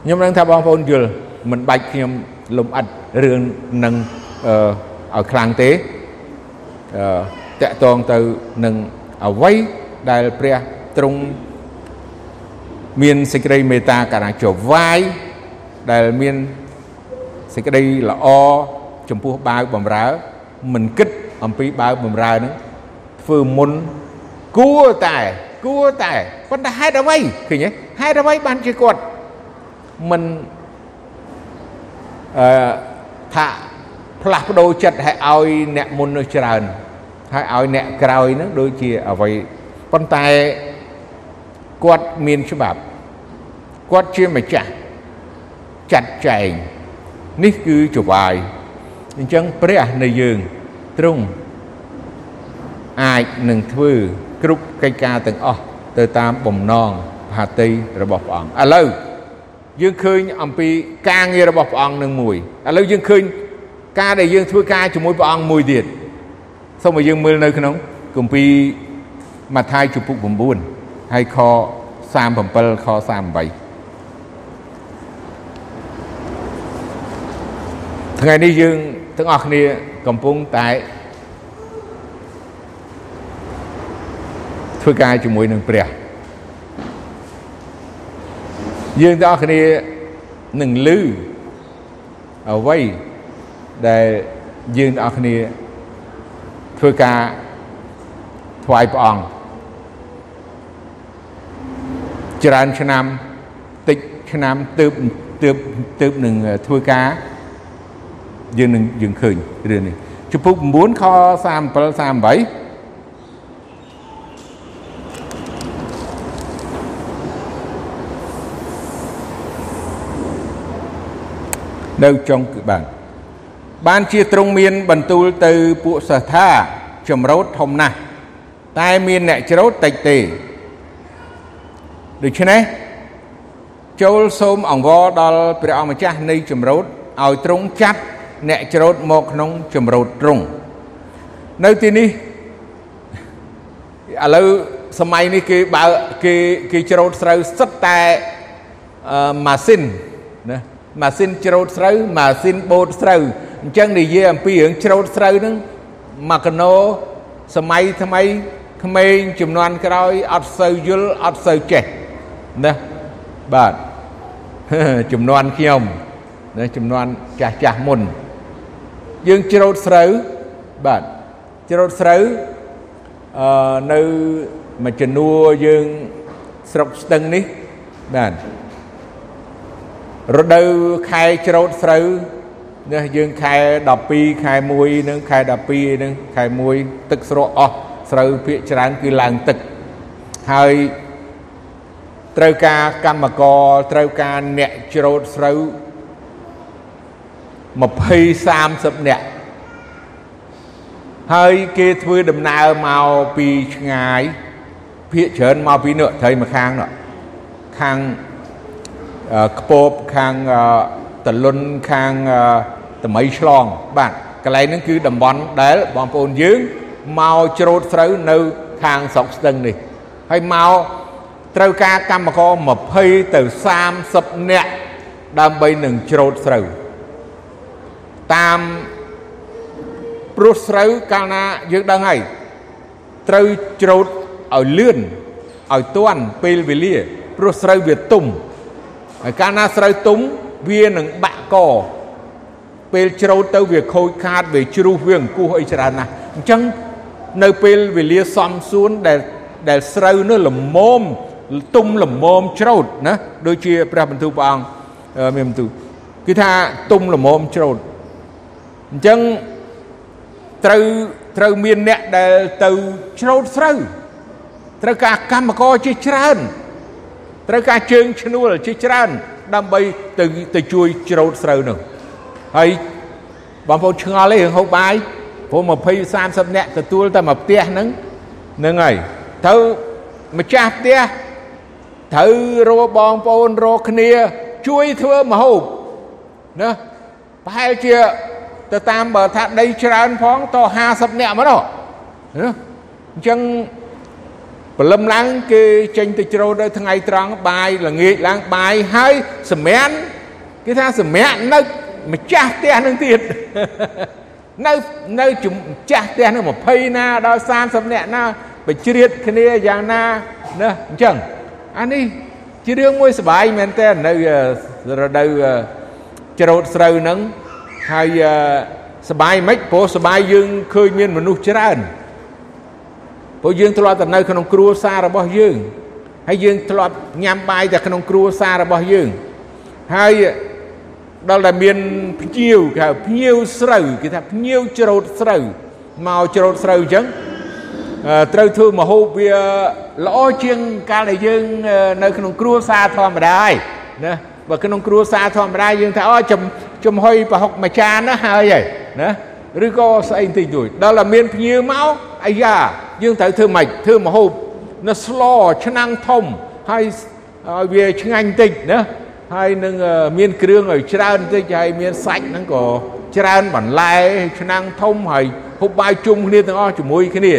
ខ្ញុំនឹងថាបងប្អូនយល់មិនបាច់ខ្ញុំលំអិតរឿងនឹងអឺឲ្យខ្លាំងទេអឺ តកតងទៅនឹងអវ័យដែលព្រះទ្រង់មានសេចក្តីមេត្តាករុណាចវាយដែលមានសេចក្តីល្អចំពោះបាវបំរើ មិនគិតអំពីបាវបំរើនឹងធ្វើមុនគួរតែគួរតែប៉ុន្តែហេតុអ្វីឃើញទេហេតុអ្វីបានជាគាត់មិនអឺថាផ្លាស់ប្ដូរចិត្តឲ្យឲ្យអ្នកមុននោះច្រើន ហើយឲ្យអ្នកក្រោយនឹងដូចជាអ្វីប៉ុន្តែគាត់មានច្បាប់គាត់ជាម្ចាស់ចាត់ចែងនេះគឺចវាយអញ្ចឹងព្រះនៃយើងទ្រង់អាចនឹងធ្វើគ្រប់កិច្ចការទាំងអស់ទៅតាមបំណងផាតីរបស់ព្រះអង្គឥឡូវយើងឃើញអំពីការងាររបស់ព្រះអង្គនឹងមួយឥឡូវយើងឃើញការដែលយើងធ្វើការជាមួយព្រះអង្គមួយទៀត សូមឲ្យយើងមើលនៅក្នុងគម្ពីរម៉ាថាយជំពូក9ហើយខ37ខ38ថ្ងៃនេះយើងទាំងអស់គ្នាកំពុងតែធ្វើការជាមួយនឹងព្រះយើងទាំងអស់គ្នានឹងលឺអ្វីដែលយើងទាំងអស់គ្នា ធ្វើការថ្វាយព្រះអង្គច្រើនឆ្នាំតិចឆ្នាំទើបទើបទើបនឹងធ្វើការយើងនឹងយើងឃើញរឿងនេះចំពុក9ខ37 38នៅចុងគឺបាន បានជាទ្រង់មានបន្ទូលទៅពួកសិស្សថាចម្រោតធំណាស់តែមានអ្នកច្រោតតិចទេដូច្នេះចូលសូមអង្វរដល់ព្រះអង្គម្ចាស់នៃចម្រោតឲ្យទ្រង់ចាត់អ្នកច្រោតមកក្នុងចម្រោតទ្រង់នៅទីនេះឥឡូវសម័យនេះគេបើគេគេច្រោតស្រូវសិតតែម៉ាស៊ីនណាម៉ាស៊ីនច្រូតស្រូវម៉ាស៊ីនបូតស្រូវ អញ្ចឹងនិយាយអំពីរឿងច្រូតស្រូវហ្នឹងមកកណោសម័យថ្មីក្មេងចំនួនក្រោយអត់សូវយល់អត់សូវចេះណាបាទចំនួនខ្ញុំណាចំនួនចាស់ចាស់មុនយើងច្រូតស្រូវបាទច្រូតស្រូវអឺនៅមួយចំនួនយើងស្រុកស្ទឹងនេះបាទរដូវខែច្រូតស្រូវ នេះយើងខែ12ខែ1នឹងខែ12នឹងខែ1ទឹកស្រកអស់ស្រូវភាកច្រើនគឺឡើងទឹកហើយត្រូវការកម្មករត្រូវការអ្នកច្រូតស្រូវ20 30នាក់ហើយគេធ្វើដំណើរមកពីឆ្ងាយភាកច្រើនមកពីនោះត្រីមកខាងនោះខាងខ្ពបខាង តលុនខាងតម្រៃឆ្លង បាទកន្លែងហ្នឹងគឺតំបន់ដែលបងប្អូនយើងមកច្រូតស្រូវនៅខាងស្រុកស្ទឹងនេះហើយមកត្រូវការកម្មករ20ទៅ30នាក់ដើម្បីនឹងច្រូតស្រូវតាមព្រោះស្រូវកាលណាយើងដឹងហើយត្រូវច្រូតឲ្យលឿនឲ្យទាន់ពេលវេលាព្រោះស្រូវវាទុំហើយកាលណាស្រូវទុំ វានឹងបាក់កពេលច្រូតទៅវាខូចខាតវាជ្រុះវាអង្គុះអីច្រើនណាស់អញ្ចឹងនៅពេលវេលាសំសួនដែលដែលស្រូវនោះល្មមទុំល្មមច្រូតណាដូចជាព្រះបន្ទូលព្រះអង្គមានបន្ទូលគឺថាទុំល្មមច្រូតអញ្ចឹងត្រូវត្រូវមានអ្នកដែលទៅច្រូតស្រូវត្រូវការកម្មករជាច្រើនត្រូវការជើងឈ្នួលជាច្រើន ដើម្បីទៅទៅជួយច្រូតស្រូវនោះហើយបងប្អូនឆ្ងល់ទេរឿងហូបបាយព្រោះ20 30នាក់ទទួលតែមួយផ្ទះហ្នឹងហ្នឹងហើយទៅម្ចាស់ផ្ទះត្រូវរកបងប្អូនរកគ្នា ជួយធ្វើមហូបណាប្រហែលជាទៅតាមបើថាដីច្រើនផងត50នាក់មកនោះណាអញ្ចឹង ព្រលឹមឡើងគេចេញទៅជ្រោនៅថ្ងៃត្រង់បាយល្ងាចឡើងបាយហើយសម្រានគេថាសម្រាកនៅម្ចាស់ផ្ទះនឹងទៀតនៅនៅម្ចាស់ផ្ទះនឹង20ណាដល់30នាក់ណាបជ្រៀតគ្នាយ៉ាងណាណាអញ្ចឹងអានេះជារឿងមួយសបាយមែនតើនៅរដូវច្រូតស្រូវហ្នឹងហើយសបាយមិនព្រោះសបាយយើងឃើញមានមនុស្សច្រើន ព្រោះយើងធ្លាប់តែនៅក្នុងគ្រួសាររបស់យើងហើយយើងធ្លាប់ញ៉ាំបាយតែក្នុងគ្រួសាររបស់យើងហើយដល់តែមានភ្ញៀវគេហៅភ្ញៀវស្រូវគេថាភ្ញៀវច្រូតស្រូវមកច្រូតស្រូវអញ្ចឹងត្រូវធ្វើមហូបវាល្អជាងកាលដែលយើងនៅក្នុងគ្រួសារធម្មតាហើយណាបើក្នុងគ្រួសារធម្មតាយើងថាអូចំចំហុយប្រហុកមួយចានណាហើយហើយណា ឬក៏ស្អីបន្តិចទួចដល់តែមានភ្ញៀវមកអាយ៉ាយើងត្រូវធ្វើម៉េចធ្វើមហូបនៅស្លឆ្នាំងធំហើយឲ្យវាឆ្ងាញ់បន្តិចណាហើយនឹងមានគ្រឿងឲ្យច្រើនបន្តិចហើយមានសាច់ហ្នឹងក៏ច្រើនបន្លែឆ្នាំងធំហើយហូបបាយជុំគ្នាទាំងអស់ជាមួយគ្នា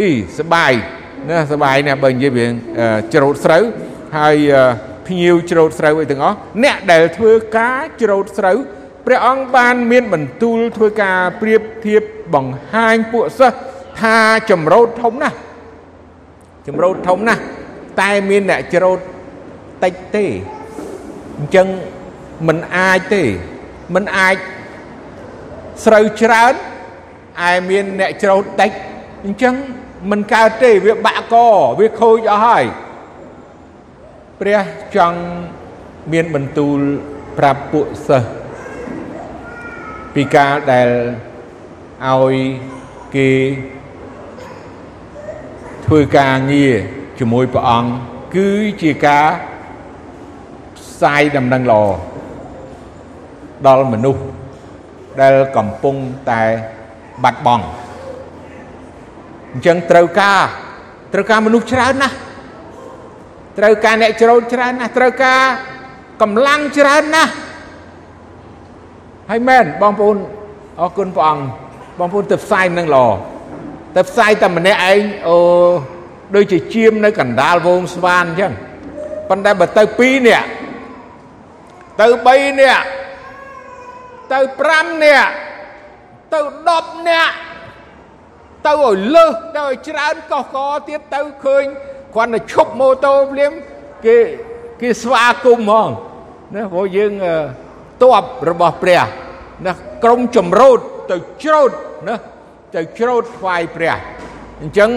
អីសបាយណាសបាយណាស់បើនិយាយវាច្រូតស្រូវហើយភ្ញៀវច្រូតស្រូវអីទាំងអស់អ្នកដែលធ្វើការច្រូតស្រូវ ព្រះអង្គបានមានបន្ទូលធ្វើការប្រៀបធៀបបង្ហាញពួកសិស្សថាចម្រោតធំណាស់ចម្រោតធំណាស់តែមានអ្នកច្រូតតិចទេអញ្ចឹងมันអាចទេมันអាចស្រូវច្រើនឯមានអ្នកច្រូតតិចអញ្ចឹងมันកើតទេវាបាក់កវាខូចអស់ហើយព្រះចង់មានបន្ទូលប្រាប់ពួកសិស្ស ពីការដែលឲ្យគេធ្វើការងារជាមួយព្រះអង្គគឺជាការផ្សាយដំណឹងល្អដល់មនុស្សដែលកំពុងតែបាត់បង់អញ្ចឹងត្រូវការត្រូវការមនុស្សច្រើនណាស់ត្រូវការអ្នកច្រូតច្រើនណាស់ត្រូវការកម្លាំងច្រើនណាស់ ហើយមែនបងប្អូនអរគុណព្រះអង្គបងប្អូនទៅផ្សាយនឹងល្អទៅផ្សាយតែម្នាក់ឯងអូដូចជាជាមនៅកណ្ដាលវងស្វានអញ្ចឹងប៉ុន្តែបើទៅ2នាក់ទៅ3នាក់ទៅ5នាក់ទៅ10នាក់ទៅឲ្យលើសទៅឲ្យច្រើនកោះកទៀតទៅឃើញគ្រាន់តែឈប់ម៉ូតូភ្លាមគេគេស្វាគមន៍ហ្មងណាព្រោះយើង តបរបស់ព្រះណាក្រុមចម្រូតទៅច្រូតណាទៅច្រូតថ្វាយព្រះអញ្ចឹង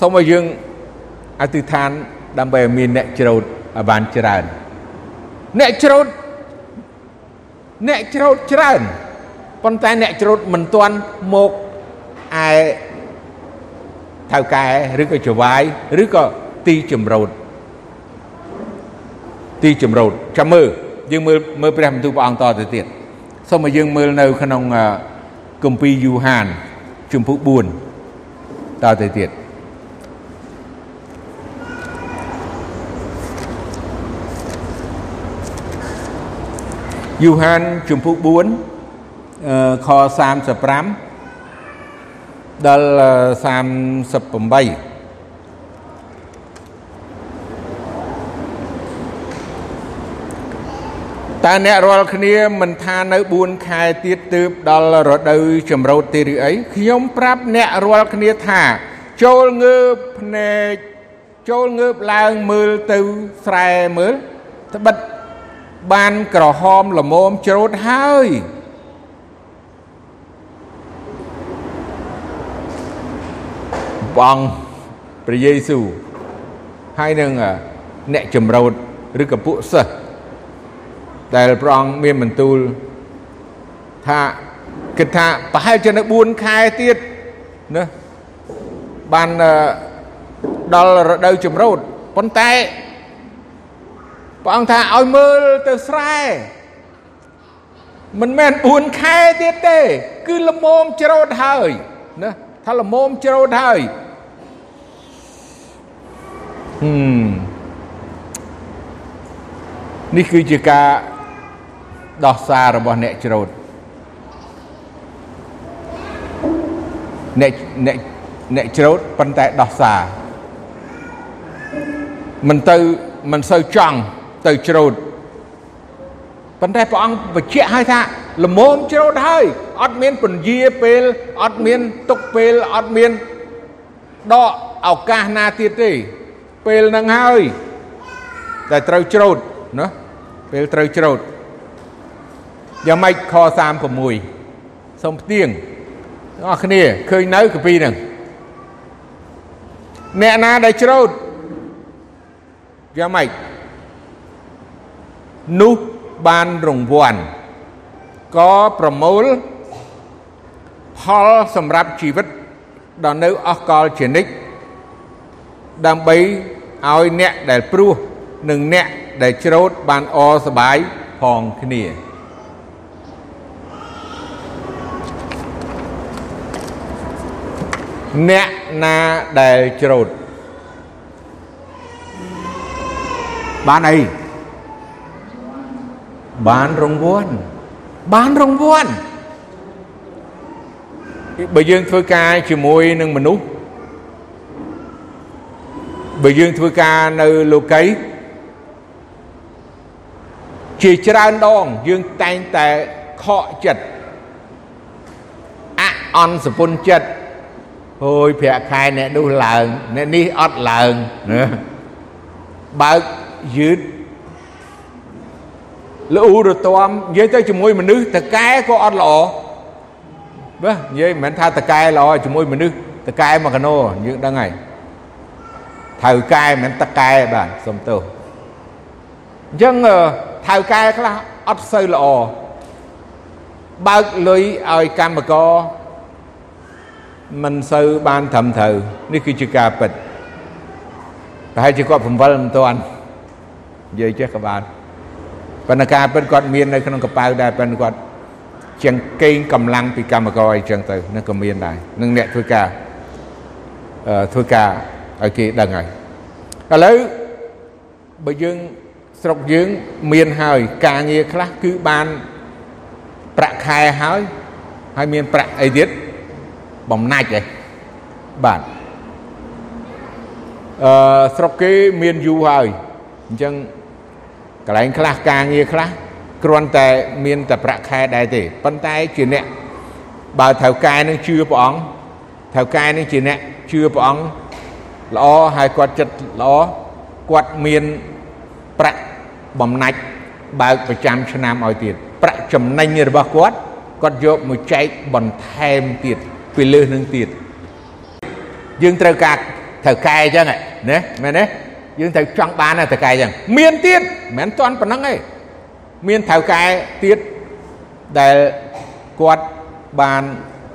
សូមឲ្យយើងអធិដ្ឋានដើម្បីឲ្យមានអ្នកច្រូតឲ្យបានច្រើនអ្នកច្រូតអ្នកច្រូតច្រើនប៉ុន្តែអ្នកច្រូតមិនទាន់មកឯថៅកែឬក៏ចវាយឬក៏ទីចម្រូតទីចម្រូតចាំមើល យើងមើលមើលព្រះបន្ទូលព្រះអង្គតទៅទៀតសូមឲ្យយើងមើលនៅក្នុងគម្ពីរយូហានជំពូក4តទៅទៀតយូហានជំពូក4ខ35ដល់38 តើអ្នករាល់គ្នាមិនថានៅ4ខែទៀតទើបដល់រដូវចម្រោតទេឬអីខ្ញុំប្រាប់អ្នករាល់គ្នាថា ចូលងើបភ្នែកចូលងើបឡើងមើលទៅស្រែមើលត្បិតបានក្រហមល្មមច្រូតហើយបងព្រះយេស៊ូវហើយនឹងអ្នកចម្រោតឬក៏ពួកសិស្ស ដែលព្រះអង្គមានបន្ទូលថាគិតថាប្រហែលជានៅ4ខែទៀតណាបានដល់រដូវចម្រូតប៉ុន្តែព្រះអង្គថាឲ្យមើលទៅស្រែមិនមែន4ខែទៀតទេ គឺល្មមច្រូតហើយណាថាល្មមច្រូតហើយហឹមនេះគឺជាការ ដោះសាររបស់អ្នកច្រូតអ្នកអ្នកអ្នកច្រូតប៉ុន្តែដោះសារមិនទៅមិនសូវចង់ទៅច្រូតប៉ុន្តែព្រះអង្គបញ្ជាក់ឲ្យថាល្មមច្រូតហើយអត់មានពន្យាពេលអត់មានទុកពេលអត់មានដកឱកាសណាទៀតទេពេលហ្នឹងហើយតែត្រូវច្រូតណាពេលត្រូវច្រូត យ៉ាងម៉េចខ36សូមផ្ទៀងទាំងអស់គ្នាឃើញនៅកាពីហ្នឹងអ្នកណាដែលច្រូតយ៉ាងម៉េចនោះបានរង្វាន់ក៏ប្រមូលផលសម្រាប់ជីវិតដល់នៅអស់កលជានិច្ចដើម្បីឲ្យអ្នកដែលព្រោះនិងអ្នកដែលច្រូតបានអសបាយផងគ្នា អ្នកណាដែលច្រូតបានអីបានរង្វាន់បានរង្វាន់បើយើងធ្វើការជាមួយនឹងមនុស្សបើយើងធ្វើការនៅលោកីជាច្រើនដងយើងតែងតែខកចិត្តអអន់សពុនចិត្ត ហូយប្រាក់ខែអ្នកនោះឡើងអ្នកនេះអត់ឡើងណាបើកយឺតលូរទាំនិយាយទៅជាមួយមនុស្សតកែក៏អត់ល្អបាទនិយាយមិនមែនថាតកែល្អជាមួយមនុស្សតកែមកកណោយើងដឹងហើយថៅកែមិនមែនតកែបាទសុំទោសអញ្ចឹងថៅកែខ្លះអត់សូវល្អបើកលុយឲ្យកម្មករ មិនសូវបានត្រឹមត្រូវនេះគឺជាការពិតប្រហែលជាគាត់7មិនទាន់និយាយចេះក៏បានប៉ុន្តែការពិតគាត់មាននៅក្នុងកប៉ៅដែរប៉ុន្តែគាត់ជាងកេងកម្លាំងពីកម្មករអីចឹងទៅនឹងក៏មានដែរនឹងអ្នកធ្វើការអឺធ្វើការឲ្យគេដឹងហើយឥឡូវបើយើងស្រុកយើងមានហើយការងារខ្លះគឺបានប្រាក់ខែហើយហើយមានប្រាក់អីទៀត បំណាច់ឯងបាទអឺស្រុកគេមានយូរហើយអញ្ចឹងកន្លែងខ្លះការងារខ្លះគ្រាន់តែមានតែប្រាក់ខែដែរទេប៉ុន្តែជាអ្នកបើថៅកែនឹងជឿព្រះអង្គថៅកែនឹងជាអ្នកជឿព្រះអង្គល្អហើយគាត់ចិត្តល្អគាត់មានប្រាក់បំណាច់បើកប្រចាំឆ្នាំឲ្យទៀតប្រាក់ចំណេញរបស់គាត់គាត់យកមកចែកបន្ថែមទៀត ពីលើសនឹងទៀតយើងត្រូវការត្រូវកែអញ្ចឹងណាមែនទេយើងត្រូវចង់បានតកែអញ្ចឹងមានទៀតមិនមែនតាន់ប៉ុណ្្នឹងទេមានត្រូវកែទៀតដែលគាត់បាន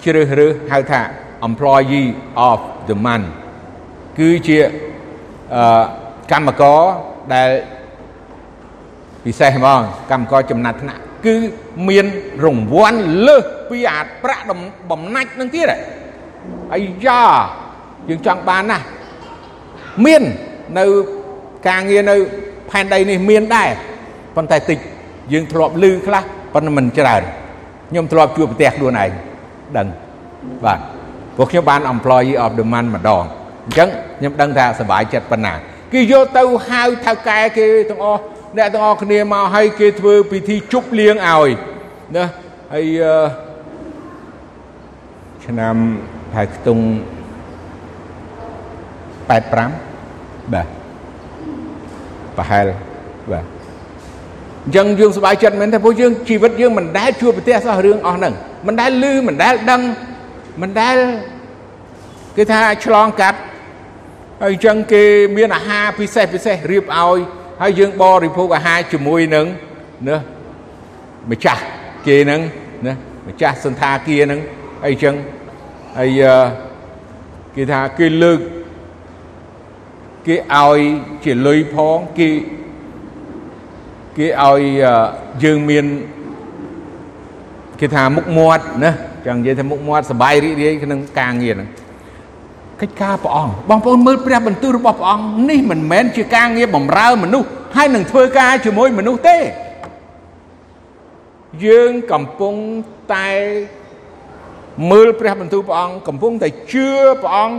ជ្រើសរើសហៅថា employee of the month គឺជាអឺកម្មករដែលពិសេសហ្មងកម្មករចំណាត់ថ្នាក់គឺមានរង្វាន់លើស ពីអាប្រាក់បំណាច់នឹងទៀតអាយ៉ាយើងចង់បានណាស់មាននៅការងារនៅផែនដីនេះមានដែរប៉ុន្តែតិចយើងធ្លាប់លឺខ្លះប៉ុន្តែមិនច្រើនខ្ញុំធ្លាប់ជួបប្រទេសខ្លួនឯងដឹងបាទពួកខ្ញុំបាន employee of the month ម្ដងអញ្ចឹងខ្ញុំដឹងថាសប្បាយចិត្តប៉ុណ្ណាគេយកទៅហៅថៅកែគេទាំងអស់អ្នកទាំងអស់គ្នាមកឲ្យគេធ្វើពិធីជប់លៀងឲ្យណាហើយ ឆ្នាំផែខ្ទង់85បាទប្រហែលបាទអញ្ចឹងយើងសប្បាយចិត្តមែនទេព្រោះយើងជីវិតយើងមិនដែលជួបប្រទះសោះរឿងអស់ហ្នឹងមិនដែលឮមិនដែលដឹងមិនដែលគេថាឆ្លងកាត់ហើយអញ្ចឹងគេមានអាហារពិសេសពិសេសរៀបឲ្យហើយយើងបរិភោគអាហារជាមួយនឹងណាម្ចាស់គេហ្នឹងណាម្ចាស់សន្តាគារហ្នឹងអីចឹង ហើយគេថាគេលើកគេឲ្យជាលុយផងគេគេឲ្យយើងមានគេថាមុខមាត់ណាចឹងនិយាយថាមុខមាត់សបាយរីករាយក្នុងការងារហ្នឹងកិច្ចការព្រះអង្គបងប្អូនមើលព្រះបន្ទូលរបស់ព្រះអង្គនេះមិនមែនជាការងារបម្រើមនុស្សហើយនឹងធ្វើការជាមួយមនុស្សទេយើងកំពុងតែ មើលព្រះបន្ទូលព្រះអង្គកំពុងតែជឿព្រះអង្គ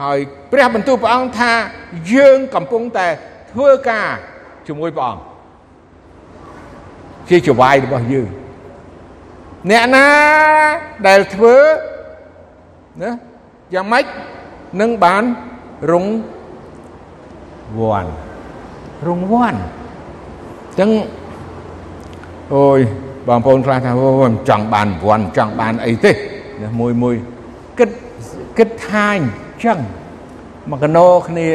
ហើយព្រះបន្ទូលព្រះអង្គថាយើងកំពុងតែធ្វើការជាមួយព្រះអង្គជាចវាយរបស់យើងអ្នកណាដែលធ្វើណាយ៉ាងម៉េចនឹងបានរងវ័នរងវ័នចឹងអូយ បងប្អូនខ្លះថាអូមិនចង់បានវ័នចង់បានអីទេមួយមួយគិតគិតថាអញ្ចឹងមកកណោគ្នា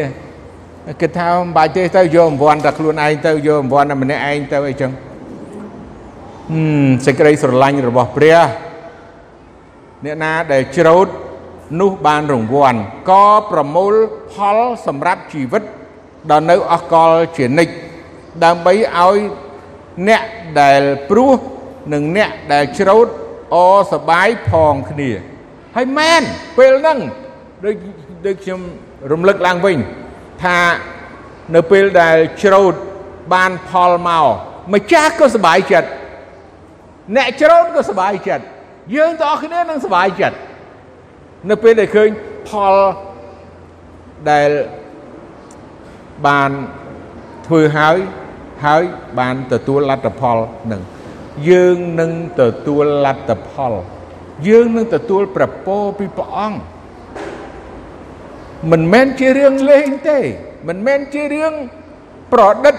គិតថាមិនបាច់ទេទៅយកអង្វាន់តែខ្លួនឯងទៅយកអង្វាន់តែម្នាក់ឯងទៅអីចឹងហឹមសេចក្តីស្រឡាញ់របស់ព្រះអ្នកណាដែលច្រូតនោះបានរង្វាន់ក៏ប្រមូលផលសម្រាប់ជីវិតដល់នៅអស់កលជានិច្ចដើម្បីឲ្យអ្នកដែលព្រោះ និងអ្នកដែលច្រូតអសបាយផងគ្នាហើយមែនពេលហ្នឹងដូចដូចខ្ញុំរំលឹកឡើងវិញថានៅពេលដែលច្រូតបានផលមកម្ចាស់ក៏សប្បាយចិត្តអ្នកច្រូតក៏សប្បាយចិត្តយើងទាំងអស់គ្នានឹងសប្បាយចិត្តនៅពេលដែលឃើញផលដែលបានធ្វើហើយហើយបានទទួលលទ្ធផលនឹង យើងនឹងទទួលលទ្ធផល យើងនឹងទទួលប្រពោពីព្រះអង្គមិនមែនជារឿងលេងទេ មិនមែនជារឿងប្រឌិត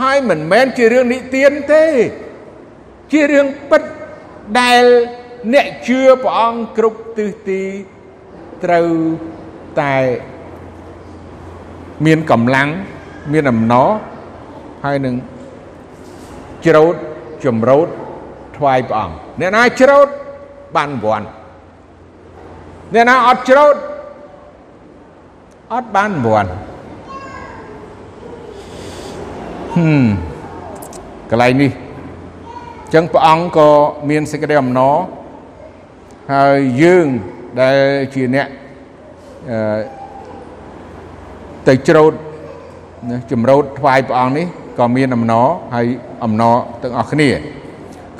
ហើយមិនមែនជារឿងនិទានទេ ជារឿងពិតដែលអ្នកជឿព្រះអង្គគ្រប់ទិសទីត្រូវតែមានកម្លាំងមានអំណរហើយនឹងច្រូត ចម្រោតថ្វាយព្រះអង្គអ្នកណាច្រូតបានវ័នអ្នកណាអត់ច្រូតអត់បានវ័នហឹមកន្លែងនេះអញ្ចឹងព្រះអង្គក៏មានសេចក្តីអំណរហើយយើងដែលជាអ្នកអឺទៅច្រូតចម្រោតថ្វាយព្រះអង្គនេះ ក៏មានអំណរហើយអំណរទាំងអស់គ្នា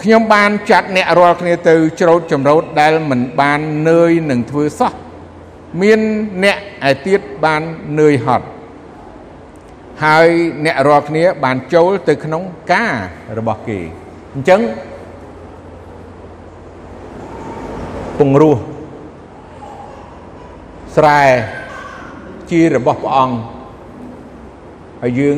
ខ្ញុំបានចាត់អ្នករាល់គ្នាទៅច្រូតចម្រោតដែលមិនបាននឿយនឹងធ្វើសោះមានអ្នកឯទៀតបាននឿយហត់ហើយអ្នករាល់គ្នាបានចូលទៅក្នុងការរបស់គេអញ្ចឹងពង្រោះស្រែជារបស់ព្រះអង្គហើយយើង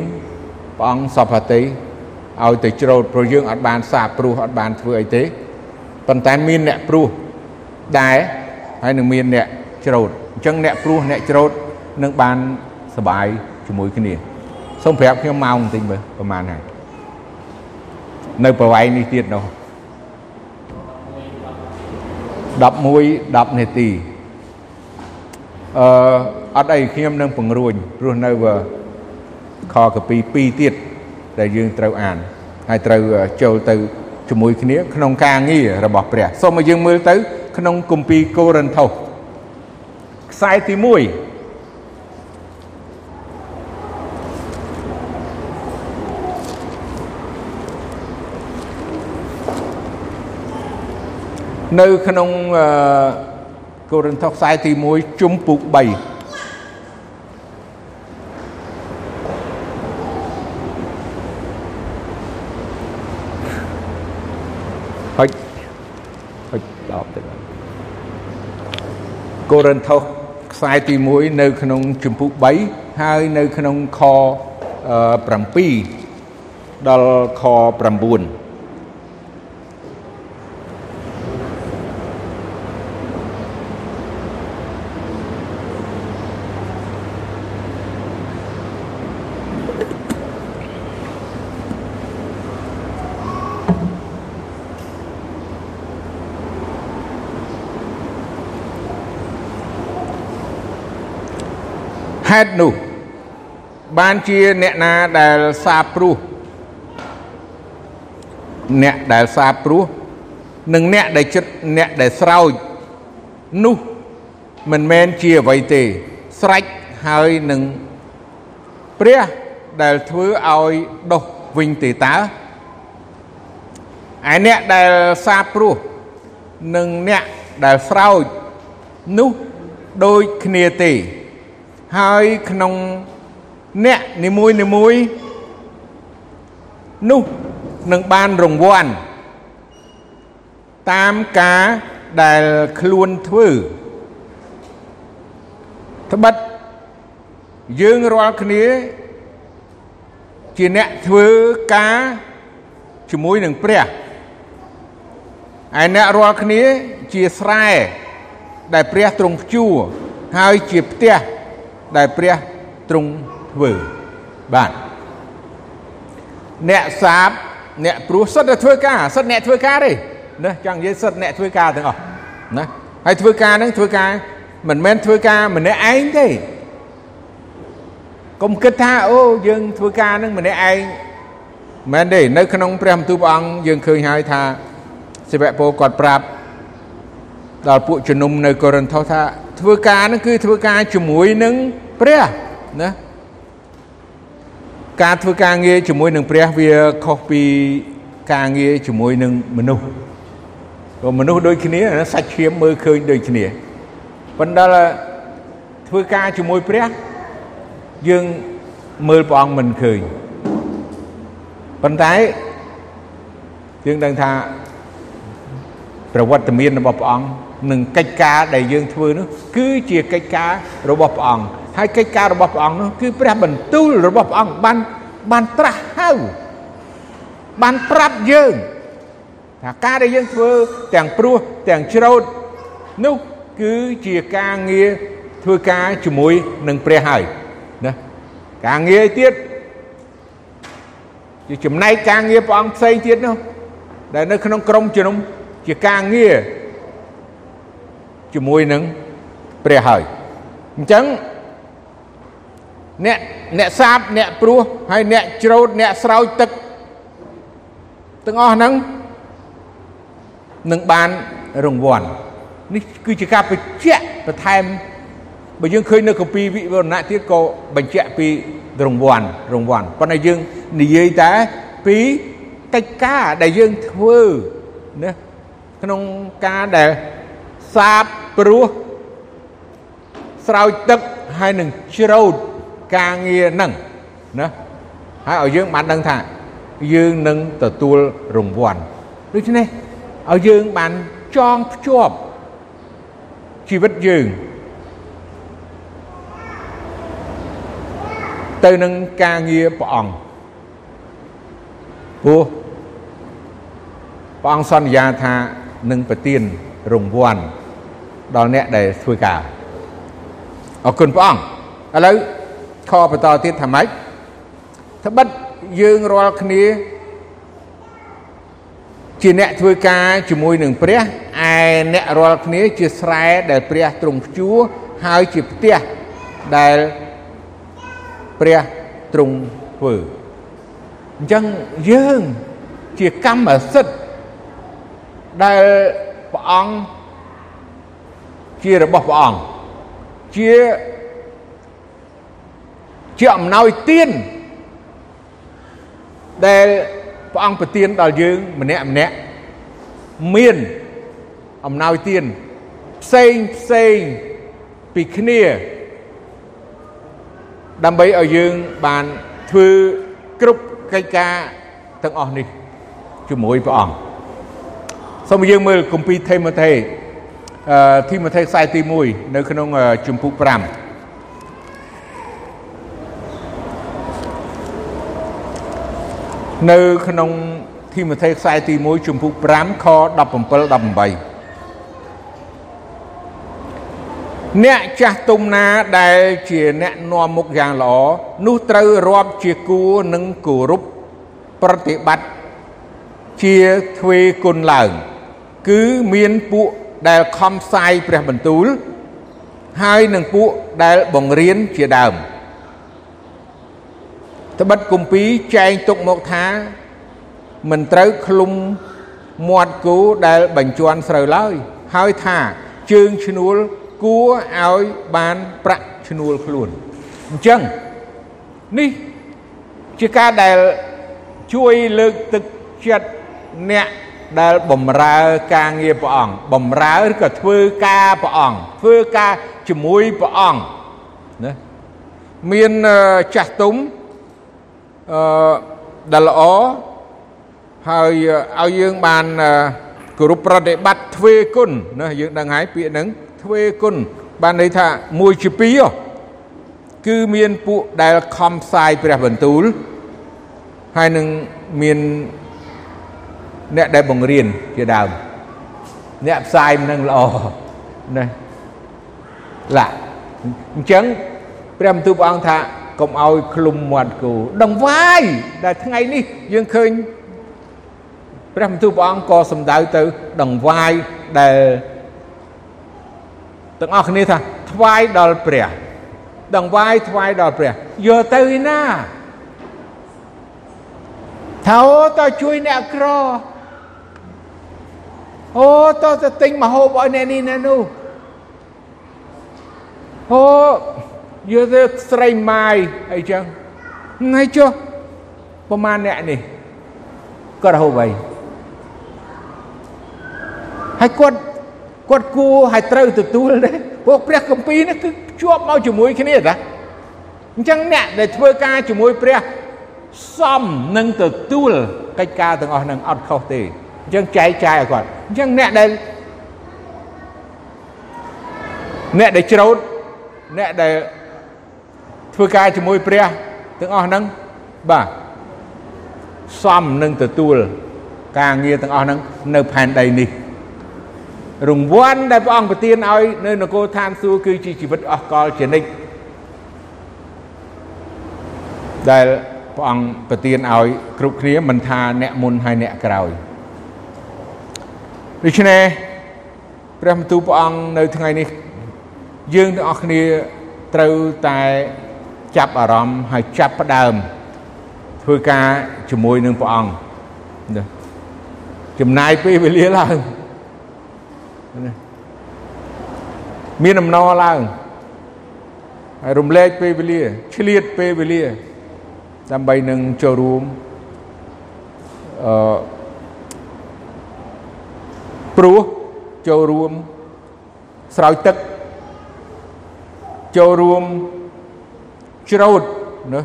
ព្រះអង្គសពហតិឲ្យទៅច្រូតព្រោះយើងអត់បានសាបព្រោះអត់បានធ្វើអីទេប៉ុន្តែមានអ្នកព្រោះដែរហើយនឹងមានអ្នកច្រូតអញ្ចឹងអ្នកព្រោះអ្នកច្រូតនឹងបានសបាយជាមួយគ្នាសូមប្រាប់ខ្ញុំម៉ោងបន្តិចមើលប្រហែលហើយនៅប្រវែងនេះទៀតនោះ11 10នាទីអឺអត់អីខ្ញុំនឹងពង្រួញព្រោះនៅ ខកពី2ទៀតដែលយើងត្រូវអានហើយត្រូវចូលទៅជាមួយគ្នាក្នុងការងាររបស់ព្រះសូមឲ្យយើងមើលទៅ ក្នុងគម្ពីរកូរិនថូសខ្សែទី1នៅក្នុងកូរិនថូសខ្សែទី1ជំពូក3ហុចហុចដល់ទៅកូ រិនថូសខ្សែទី1នៅក្នុងជំពូក3ហើយនៅក្នុងខ7ដល់ខ9 ហេតុនោះ បានជាអ្នកណាដែលសាព្រោះអ្នកដែលសាព្រោះនិងអ្នកដែលចិត្តអ្នកដែលស្រោចនោះមិនមែនជាអ្វីទេ ស្រេចហើយនឹងព្រះដែលធ្វើឲ្យដុះវិញទេតើឯអ្នកដែលសាបព្រោះនិងអ្នកដែលស្រោចនោះដូចគ្នាទេ ហើយក្នុងអ្នកនីមួយនីមួយនោះនឹងបានរង្វាន់តាមការដែលខ្លួនធ្វើត្បិតយើងរាល់គ្នា ជាអ្នកធ្វើការជាមួយនឹងព្រះឯអ្នករាល់គ្នាជាស្រែដែលព្រះទ្រង់ភ្ជួរហើយជាផ្ទះ ដែលព្រះទ្រង់ធ្វើបាទអ្នកសាបអ្នកព្រោះសិតតែធ្វើការសិតអ្នកធ្វើការទេណាចង់និយាយសិតអ្នកធ្វើការទាំងអស់ណាហើយធ្វើការហ្នឹងធ្វើការមិនមែនធ្វើការម្នាក់ឯងទេកុំគិតថាអូយើងធ្វើការហ្នឹងម្នាក់ឯងមែនទេនៅក្នុងព្រះបន្ទូលព្រះអង្គយើងឃើញហើយថាសិវៈពលគាត់ប្រាប់ដល់ពួកជំនុំនៅកូរិនថូសថា ធ្វើការហ្នឹងគឺធ្វើការជាមួយនឹងព្រះណាការធ្វើការងារជាមួយនឹងព្រះវាខុសពីការងារជាមួយនឹងមនុស្សព្រោះមនុស្សដូចគ្នាសាច់ឈាមមើលឃើញដូចគ្នាប៉ុន្តែធ្វើការជាមួយព្រះយើងមើលព្រះអង្គមិនឃើញប៉ុន្តែយើងដឹងថាប្រវត្តិមានរបស់ព្រះអង្គ និងកិច្ចការដែលយើងធ្វើនោះគឺជាកិច្ចការរបស់ព្រះអង្គហើយកិច្ចការរបស់ព្រះអង្គនោះគឺព្រះបន្ទូលរបស់ព្រះអង្គបានបានត្រាស់ហៅបានប្រាប់យើងថាការដែលយើងធ្វើទាំងព្រោះទាំងច្រូតនោះគឺជាការងារធ្វើការជាមួយនឹងព្រះហើយណាការងារទៀតជាចំណែកការងារព្រះអង្គផ្សេងទៀតនោះដែលនៅក្នុងក្រមជំនុំជាការងារ ជាមួយនឹងព្រះហើយអញ្ចឹងអ្នកអ្នកសាបអ្នកព្រោះហើយអ្នកច្រូតអ្នកស្រោចទឹកទាំងអស់ហ្នឹងនឹងបានរង្វាន់នេះគឺជាការបញ្ជាក់បន្ថែមបើយើងឃើញនៅកម្ពីវិវរណៈទៀតក៏បញ្ជាក់ពីរង្វាន់រង្វាន់ប៉ុន្តែយើងនិយាយតែពីកិច្ចការដែលយើងធ្វើណាក្នុងការដែលសាប ព្រោះស្រោចទឹកហើយនឹងច្រូតការងារហ្នឹងណាហើយឲ្យយើងបានដឹងថាយើងនឹងទទួលរង្វាន់ដូច្នេះឲ្យយើងបានចងភ្ជាប់ជីវិតយើង ទៅនឹងការងារព្រះអង្គព្រោះព្រះអង្គសន្យាថានឹងប្រទានរង្វាន់ ដល់អ្នកដែលធ្វើការអរគុណព្រះអង្គឥឡូវខបន្តទៀតថាម៉េចត្បិតយើងរាល់គ្នាជាអ្នកធ្វើការជាមួយនឹងព្រះឯអ្នករាល់គ្នាជាស្រែដែលព្រះទ្រង់ភ្ជួរហើយជាផ្ទះដែលព្រះទ្រង់ធ្វើអញ្ចឹងយើងជាកម្មសិទ្ធិដែលព្រះអង្គ ជារបស់ព្រះអង្គជាជាអំណោយទានដែលព្រះអង្គប្រទានដល់យើងម្នាក់ម្នាក់មានអំណោយទានផ្សេងផ្សេងពីគ្នា ដើម្បីឲ្យយើងបានធ្វើគ្រប់កិច្ចការទាំងអស់នេះជាមួយព្រះអង្គសូមយើងមើលគម្ពីរថេម៉ូថេអឺ ធីម៉ូថេខ្សែទី1នៅក្នុងជំពូក5នៅក្នុងធីម៉ូថេខ្សែទី1ជំពូក5ខ17 18អ្នកចាស់ទុំណាដែលជាអ្នកនាំមុខយ៉ាងល្អនោះត្រូវរាប់ជាគួរនឹងគោរពប្រតិបត្តិជាទ្វេគុណឡើង គឺមានពួក ដែលខំផ្សាយព្រះបន្ទូល ហើយនឹងពួកដែលបង្រៀនជាដើមត្បិតគម្ពីរចែងទុកមកថាមិនត្រូវឃ្លុំមាត់គោដែលបញ្ជាន់ស្រូវឡើយហើយថាជើងឈ្នួលគួរឲ្យបានប្រាក់ឈ្នួលខ្លួនអញ្ចឹងនេះជាការដែលជួយលើកទឹកចិត្តអ្នក ដែលបំរើការងារព្រះអង្គបំរើឬក៏ធ្វើការព្រះអង្គធ្វើការជាមួយព្រះអង្គណាមានចាស់ទុំអឺដែលល្អហើយឲ្យយើងបានគោរពប្រតិបត្តិទ្វេគុណណាយើងដឹងហើយពាក្យហ្នឹងទ្វេគុណបានន័យថាមួយជាពីរគឺមានពួកដែលខំផ្សាយព្រះបន្ទូលហើយនឹងមាន អ្នកដែលបង្រៀនជាដើមអ្នកផ្សាយមិននឹងល្អណាឡាអញ្ចឹងព្រះបន្ទូលព្រះអង្គថាកុំឲ្យឃ្លុំមាត់គោដង្វាយដែលថ្ងៃនេះយើងឃើញព្រះបន្ទូលព្រះអង្គក៏សំដៅទៅដង្វាយដែលទាំងអស់គ្នាថាថ្វាយដល់ព្រះដង្វាយថ្វាយដល់ព្រះយកទៅឯណាថាអូតើជួយអ្នកក្រ អូតើទៅទិញម្ហូបឲ្យអ្នកនេះអ្នកនោះអូយកទៅស្រីម៉ាយអីចឹងថ្ងៃចុះប្រហែលអ្នកនេះគាត់ហូបអីហើយគាត់គាត់គួរឲ្យត្រូវទទួលដែរពួកព្រះគម្ពីរនេះគឺជាប់មកជាមួយគ្នាតាអញ្ចឹងអ្នកដែលធ្វើការជាមួយព្រះ សមនឹងទទួលកិច្ចការទាំងអស់នឹងអត់ខុសទេ អញ្ចឹងចែកចាយឲ្យគាត់អញ្ចឹងអ្នកដែលអ្នកដែលច្រូតអ្នកដែលធ្វើការជាមួយព្រះទាំងអស់ហ្នឹងបាទសមនឹងទទួលការងារទាំងអស់ហ្នឹងនៅផែនដីនេះរង្វាន់ដែលព្រះអង្គប្រទានឲ្យនៅនគរឋានសួគ៌គឺជាជីវិតអស់កលជានិច្ចដែលព្រះអង្គប្រទានឲ្យគ្រប់គ្នាមិនថាអ្នកមុនហើយអ្នកក្រោយ ដូច្នេះព្រះបន្ទូលព្រះអង្គនៅថ្ងៃនេះ យើងទាំងអស់គ្នាត្រូវតែចាប់អារម្មណ៍ហើយចាប់ផ្ដើម ធ្វើការជាមួយនឹងព្រះអង្គចំណាយពេលវេលាឡើងមានអំណរឡើងហើយរំលែកពេលវេលាឆ្លៀតពេលវេលា ដើម្បីនឹងចូលរួមអឺ ព្រោះចូលរួមស្រោចទឹកចូលរួមច្រូតណា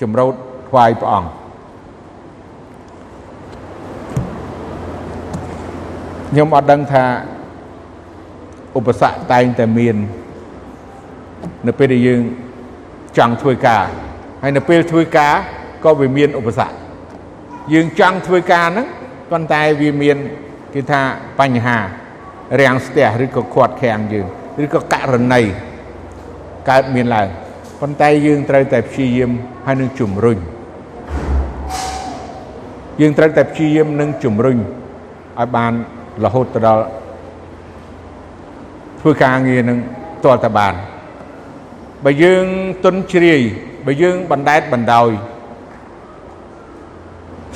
ចម្រោតថ្វាយព្រះអង្គខ្ញុំអត់ដឹងថាឧបសគ្គតែងតែមាន នៅពេលដែលយើងចង់ធ្វើការហើយនៅពេលធ្វើការក៏វាមានឧបសគ្គយើងចង់ធ្វើការហ្នឹងប៉ុន្តែវាមាន គេថាបញ្ហារាំងស្ទះឬក៏ខាត់ខាំងយើងឬក៏ករណីកើតមានឡើងប៉ុន្តែយើងត្រូវតែព្យាយាមហើយនឹងជំរុញយើងត្រូវតែព្យាយាមនឹងជំរុញឲ្យបានរហូតទៅដល់ធ្វើការងារនឹងតលតបានបើយើងទុនជ្រាយបើយើងបណ្ដែតបណ្ដោយ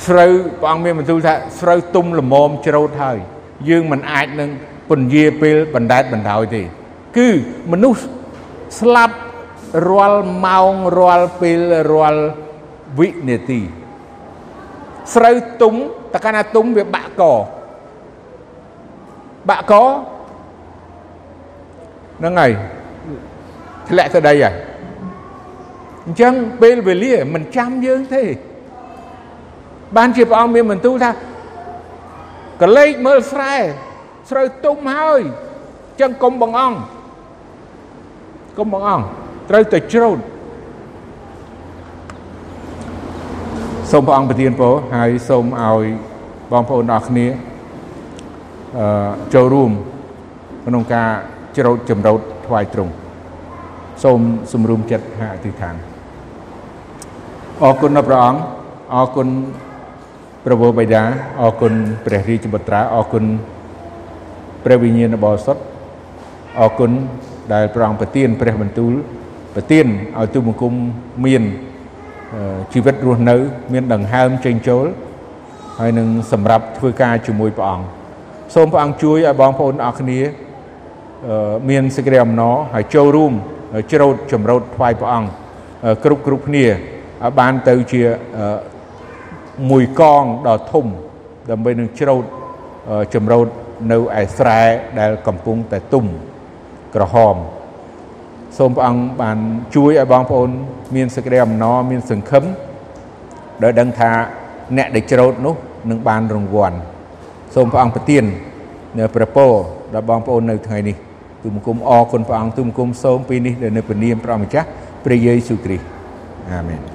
ស្រូវព្រះអង្គមានបន្ទូលថាស្រូវទុំល្មមច្រូតហើយ យើងមិនអាចនឹងពន្យាពេលបណ្ដែតបណ្ដោយទេ គឺមនុស្សស្លាប់រាល់ម៉ោងរាល់ពេលរាល់វិនាទីស្រូវទុំតកាលណាទុំវាបាក់កបាក់កហ្នឹងហើយធ្លាក់ទៅដីហើយអញ្ចឹងពេលវេលាមិនចាំយើងទេ បានជាព្រះអង្គមានបន្ទូលថាកលេចមើលស្រែស្រូវទុំហើយអញ្ចឹងកុំបងអង្គកុំបងអង្គត្រូវតែច្រូតសូមព្រះអង្គប្រទានពរហើយសូមឲ្យបងប្អូនអរគ្នាអឺចូលរួមក្នុងការច្រូតចម្រោតថ្វាយទ្រង់សូមសម្រុំចិត្តហាអធិដ្ឋានអរគុណដល់ព្រះអង្គអរគុណ ព្រះវរបិតាអរគុណព្រះរាជបុត្រាអរគុណព្រះវិញ្ញាណបរិសុទ្ធអរគុណដែលព្រះអង្គប្រទានព្រះបន្ទូលប្រទានឲ្យទូបង្គំមានជីវិតរស់នៅ មានដង្ហើមចេញចូលហើយនឹងសម្រាប់ធ្វើការជាមួយព្រះអង្គសូមព្រះអង្គជួយឲ្យបងប្អូនអរគ្នាមានសេចក្តីអំណរហើយចូលរួមច្រូតចម្រោតថ្វាយព្រះអង្គគ្រប់គ្រប់គ្នាឲ្យបានទៅជា មួយកងដ៏ធំដើម្បីនឹងច្រូតចម្រោតនៅឯស្រែដែលកំពុងតែទុំក្រហមសូមព្រះអង្គបានជួយឲ្យបងប្អូន មានសេចក្តីអំណរមានសង្ឃឹមដោយដឹងថាអ្នកដែលច្រូតនោះនឹងបានរង្វាន់សូមព្រះអង្គប្រទាននៅព្រះពរដល់បងប្អូននៅថ្ងៃនេះទូមគុំអរគុណព្រះអង្គទូមគុំសូមពីនេះនៅព្រះនាមព្រះម្ចាស់ព្រះយេស៊ូវគ្រីស្ទអាមែន